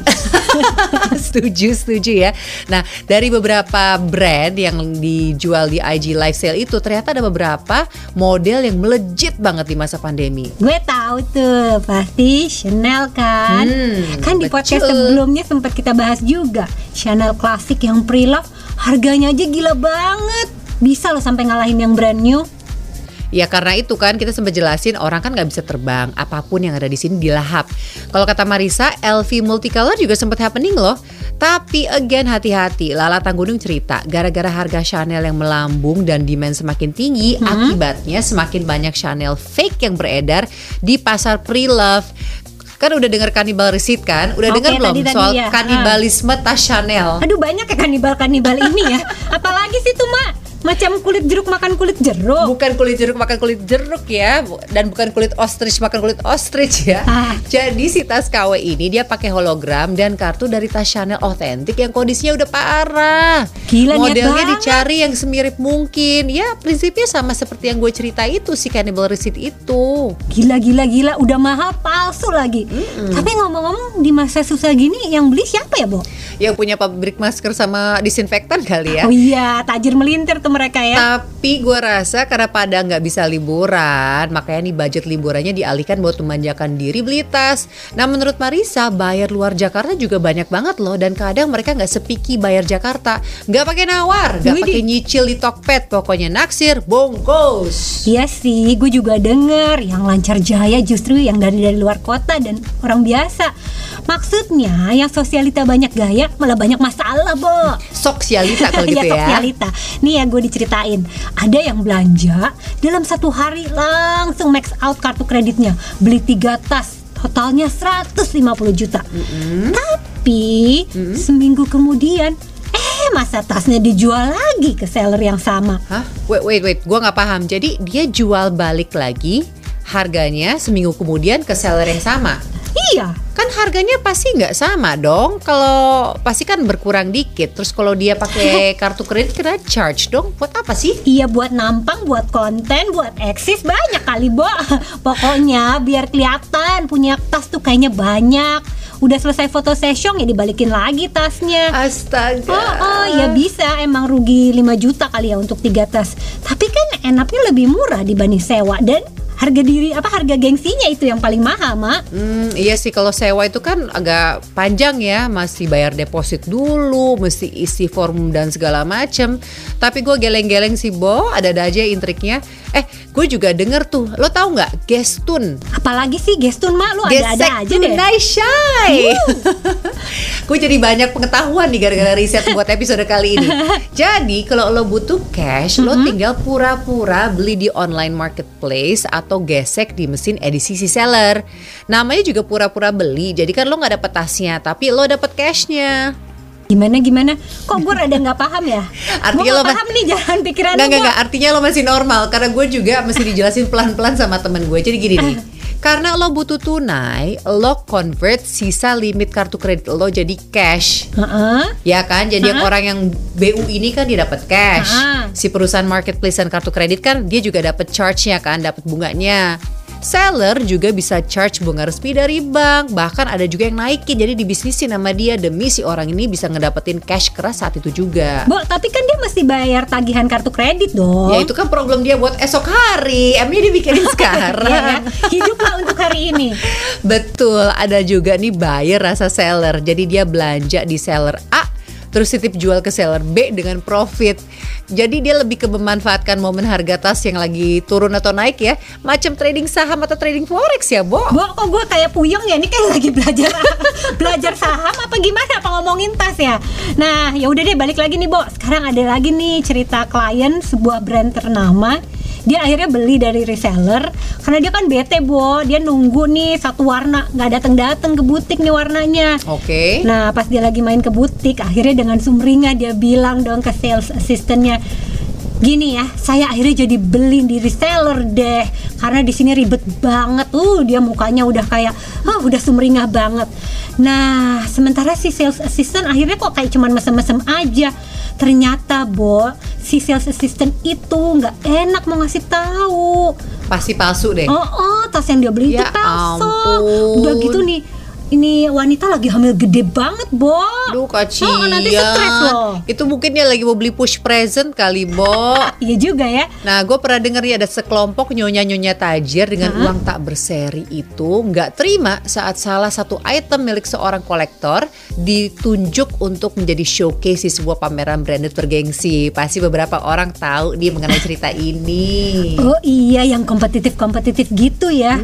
setuju, setuju ya. Nah, dari beberapa brand yang dijual di IG live sale itu ternyata ada beberapa model yang melejit banget di masa pandemi. Gue tahu tuh pasti Chanel kan. Hmm, kan di betul. podcast sebelumnya sempat kita bahas juga Chanel klasik yang pre-love harganya aja gila banget. Bisa loh sampai ngalahin yang brand new. Ya karena itu kan kita sempat jelasin orang kan nggak bisa terbang, apa pun yang ada di sini dilahap. Kalau kata Marisa, LV Multicolor juga sempat happening loh. Tapi again hati-hati, Lala Tanggunung cerita, gara-gara harga Chanel yang melambung dan demand semakin tinggi, Hmm. akibatnya semakin banyak Chanel fake yang beredar di pasar pre-love. Kan udah dengar kanibal receipt kan? Udah Oke, dengar belum tadi-tadi soal ya. kanibalisme tas Chanel? Aduh banyak ya kanibal-kanibal ini ya. Apalagi sih tuh mak macam kulit jeruk makan kulit jeruk. bukan kulit jeruk makan kulit jeruk ya dan bukan kulit ostrich makan kulit ostrich ya. Ah. Jadi si tas KW ini dia pakai hologram dan kartu dari tas Chanel otentik yang kondisinya udah parah. Gila, Modelnya dicari yang semirip mungkin. Ya prinsipnya sama seperti yang gue cerita itu si cannibal receipt itu. Gila gila gila udah mahal palsu lagi. Tapi ngomong-ngomong di masa susah gini yang beli siapa ya, Bo? Yang punya pabrik masker sama disinfektan kali ya. Oh iya, tajir melintir tuh mereka ya. Tapi gue rasa karena pada nggak bisa liburan, makanya nih budget liburannya dialihkan buat memanjakan diri beli tas. Nah menurut Marisa, bayar luar Jakarta juga banyak banget loh, dan kadang mereka nggak sepiki bayar Jakarta, nggak pakai nawar, nggak pakai nyicil di Tokped, pokoknya naksir, bongkos. Iya sih, gue juga denger yang lancar jaya justru yang dari dari luar kota dan orang biasa. Maksudnya yang sosialita banyak gaya malah banyak masalah, Bo. Soksialita kalau gitu Iya, ya. sosialita. Nih ya gue diceritain, ada yang belanja dalam satu hari langsung max out kartu kreditnya, beli tiga tas, totalnya 150 juta. Tapi seminggu kemudian, eh masa tasnya dijual lagi ke seller yang sama. Hah? Wait, wait, wait. Gue nggak paham. Jadi dia jual balik lagi harganya seminggu kemudian ke seller yang sama. Iya, Kan harganya pasti nggak sama dong. Kalau pasti kan berkurang dikit. Terus kalau dia pakai kartu kredit kena charge dong. Buat apa sih? Iya buat nampang, buat konten, buat eksis banyak kali Bo Pokoknya biar kelihatan punya tas tuh kayaknya banyak Udah selesai foto session ya dibalikin lagi tasnya Astaga. Oh, oh ya bisa emang rugi 5 juta kali ya untuk tiga tas Tapi kan enaknya lebih murah dibanding sewa Dan harga diri apa harga gengsinya itu yang paling mahal mak Hmm, iya sih kalau sewa itu kan agak panjang ya, masih bayar deposit dulu, mesti isi form dan segala macem. Tapi gue geleng-geleng sih Bo, ada-ada aja intriknya. Eh, gue juga denger tuh, lo tahu nggak Gestun? Apalagi sih Gestun mak lu ada-ada aja deh shy. gue jadi banyak pengetahuan nih gara-gara riset buat episode kali ini. Jadi kalau lo butuh cash, lo Mm-hmm. tinggal pura-pura beli di online marketplace atau gesek di mesin edisi si seller. Namanya juga pura-pura beli. Jadi kan lo nggak dapet tasnya, tapi lo dapet cashnya. Gimana gimana Kok gue rada nggak paham ya Artinya Gue lo paham nih jalan pikiran Nggak, nggak. Artinya lo masih normal Karena gue juga mesti dijelasin pelan-pelan sama temen gue Jadi gini nih Karena lo butuh tunai Lo convert sisa limit kartu kredit lo jadi cash Heeh. Ya kan, jadi yang orang yang BU ini kan dia dapat cash. Ah. Si perusahaan marketplace dan kartu kredit kan dia juga dapat charge-nya kan, dapat bunganya. Seller juga bisa charge bunga resmi dari bank, bahkan ada juga yang naikin jadi dibisnisin sama dia demi si orang ini bisa ngedapetin cash keras saat itu juga. Bo, tapi kan dia mesti bayar tagihan kartu kredit dong. Ya itu kan problem dia buat esok hari, emnya dibikinin Iya ya. sekarang. Hiduplah untuk hari ini. Betul, ada juga nih buyer rasa seller. Jadi dia belanja di seller A, terus titip jual ke seller B dengan profit. Jadi dia lebih ke memanfaatkan momen harga tas yang lagi turun atau naik ya, macam trading saham atau trading forex ya, Bo. Bo, kok gue kayak puyeng ya? Ini kayak lagi belajar belajar saham apa gimana? Apa ngomongin tas ya? Nah, ya udah deh balik lagi nih, Bo. Sekarang ada lagi nih cerita klien sebuah brand ternama. Dia akhirnya beli dari reseller karena dia kan bete, Bo. Dia nunggu nih satu warna nggak datang-datang ke butik nih warnanya. Oke. Nah pas dia lagi main ke butik Akhirnya dengan sumringah dia bilang dong ke sales assistantnya Gini ya, saya akhirnya jadi beli di reseller deh karena di sini ribet banget. Uh, dia mukanya udah kayak ah udah sumringah banget. Nah, sementara si sales assistant akhirnya kok kayak cuman mesem-mesem aja. Ternyata, Bo, si sales assistant itu nggak enak mau ngasih tahu. Pasti palsu deh. Oh, oh, tas yang dia beli Ya itu palsu. ampun. Udah gitu nih, ini wanita lagi hamil gede banget, Bo. Aduh kasihan. Oh, nanti stres loh. Itu mungkin dia lagi mau beli push present kali, Bo. Iya juga ya. Nah, gue pernah denger ya ada sekelompok nyonya-nyonya tajir dengan uang tak berseri itu nggak terima saat salah satu item milik seorang kolektor ditunjuk untuk menjadi showcase di sebuah pameran branded bergengsi. Pasti beberapa orang tahu nih mengenai cerita ini. Oh iya, yang kompetitif-kompetitif gitu ya.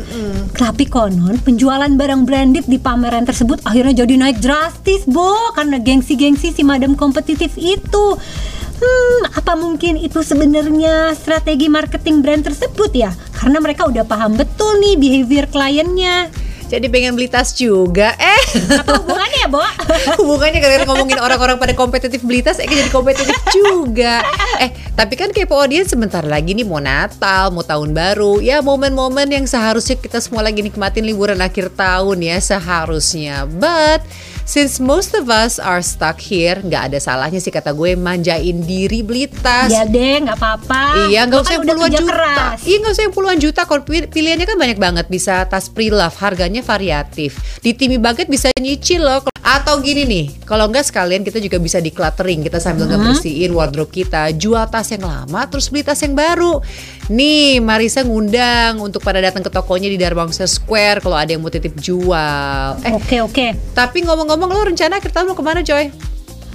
Tapi konon penjualan barang branded di pameran tersebut akhirnya jadi naik drastis, Bo, karena gengsi-gengsi si madam kompetitif itu. Hmm, apa mungkin itu sebenarnya strategi marketing brand tersebut ya? Karena mereka udah paham betul nih behavior kliennya. Jadi pengen beli tas juga. Eh, Apa hubungannya ya, Bo? hubungannya gara-gara ngomongin orang-orang pada kompetitif beli tas, eh jadi kompetitif juga. Eh, tapi kan kepo audience sebentar lagi nih mau Natal, mau tahun baru. Ya momen-momen yang seharusnya kita semua lagi nikmatin liburan akhir tahun ya seharusnya. But Since most of us are stuck here, nggak ada salahnya sih kata gue manjain diri beli tas. Ya deh, nggak apa-apa. Iya nggak usah yang puluhan juta. keras. Iya nggak usah yang puluhan juta. Kalau pil- pilihannya kan banyak banget. Bisa tas pre-love, harganya variatif. Di Timmy Bucket bisa nyicil loh. Atau gini nih, kalau nggak sekalian kita juga bisa decluttering. Kita sambil ngebersihin wardrobe kita, jual tas yang lama, terus beli tas yang baru. Nih, Marisa ngundang untuk pada datang ke tokonya di Darbangsa Square kalau ada yang mau titip jual. Eh, Oke, oke. tapi ngomong-ngomong lo rencana akhir tahun mau ke mana Joy?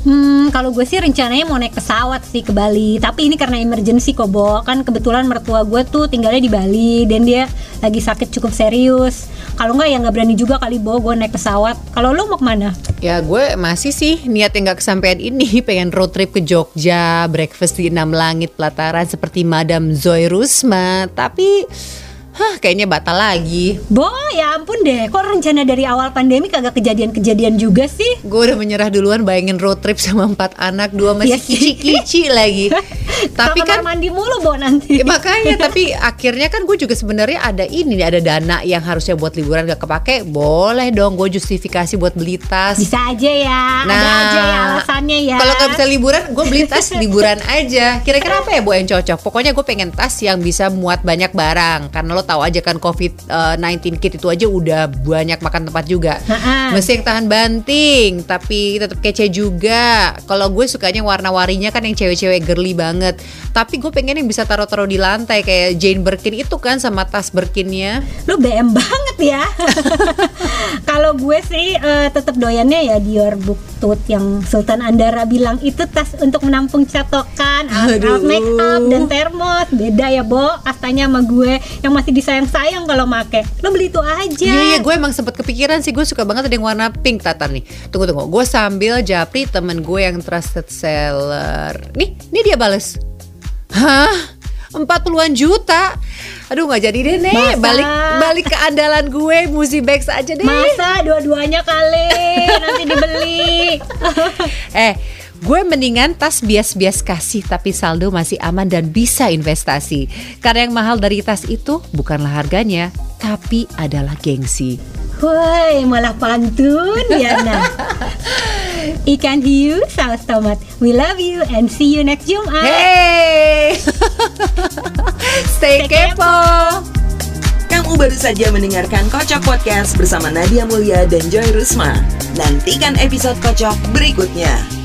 Hmm, kalau gue sih rencananya mau naik pesawat sih ke Bali. Tapi ini karena emergency kok, Bo. Kan kebetulan mertua gue tuh tinggalnya di Bali dan dia lagi sakit cukup serius. Kalau nggak ya nggak berani juga kali, Bo, gue naik pesawat. Kalau lo mau ke mana? Ya gue masih sih niat yang gak kesampaian ini pengen road trip ke Jogja, breakfast di enam langit pelataran seperti Madam Zoy Rusma. Tapi, hah kayaknya batal lagi. Bo, ya ampun deh. Kok rencana dari awal pandemi kagak kejadian-kejadian juga sih? Gue udah menyerah duluan bayangin road trip sama empat anak, dua masih Iya kici-kici lagi. Tapi kan mandi mulu, Bo, nanti. Ya, makanya tapi akhirnya kan gue juga sebenarnya ada ini ada dana yang harusnya buat liburan gak kepake boleh dong gue justifikasi buat beli tas Bisa aja ya. Ada aja ya alasannya ya. Nah, Kalau nggak bisa liburan, gue beli tas liburan aja. Kira-kira apa ya bu yang cocok? Pokoknya gue pengen tas yang bisa muat banyak barang. Karena lo tahu aja kan COVID-19 kit itu aja udah banyak makan tempat juga. Yang tahan banting, tapi tetap kece juga. Kalau gue sukanya warna-warinya kan yang cewek-cewek girly banget. Tapi gue pengen yang bisa taruh-taruh di lantai kayak Jane Birkin itu kan sama tas Birkinnya. Lu BM banget ya. Kalau gue sih eh, tetap doyannya ya Dior Book Tooth yang Sultan Andara bilang itu tas untuk menampung catokan, alat make up dan termos. Beda ya, Bo. Kastanya sama gue yang masih disayang-sayang kalau make. Lo beli itu aja. Iya iya gue emang sempet kepikiran sih gue suka banget ada yang warna pink tatar nih. Tunggu tunggu, gue sambil japri temen gue yang trusted seller. Nih, nih dia bales. Hah? 40-an juta? Aduh nggak jadi deh nih. Masa? Balik balik ke andalan gue, Muzi Bags aja deh. Masa dua-duanya kali nanti dibeli. Eh, gue mendingan tas bias-bias kasih tapi saldo masih aman dan bisa investasi. Karena yang mahal dari tas itu bukanlah harganya, tapi adalah gengsi. Woi, malah pantun ya nah. Ikan hiu, saus tomat. We love you and see you next Jumat. Hey, stay kepo. Kamu baru saja mendengarkan Kocok Podcast bersama Nadia Mulia dan Joy Rusma. Nantikan episode Kocok berikutnya.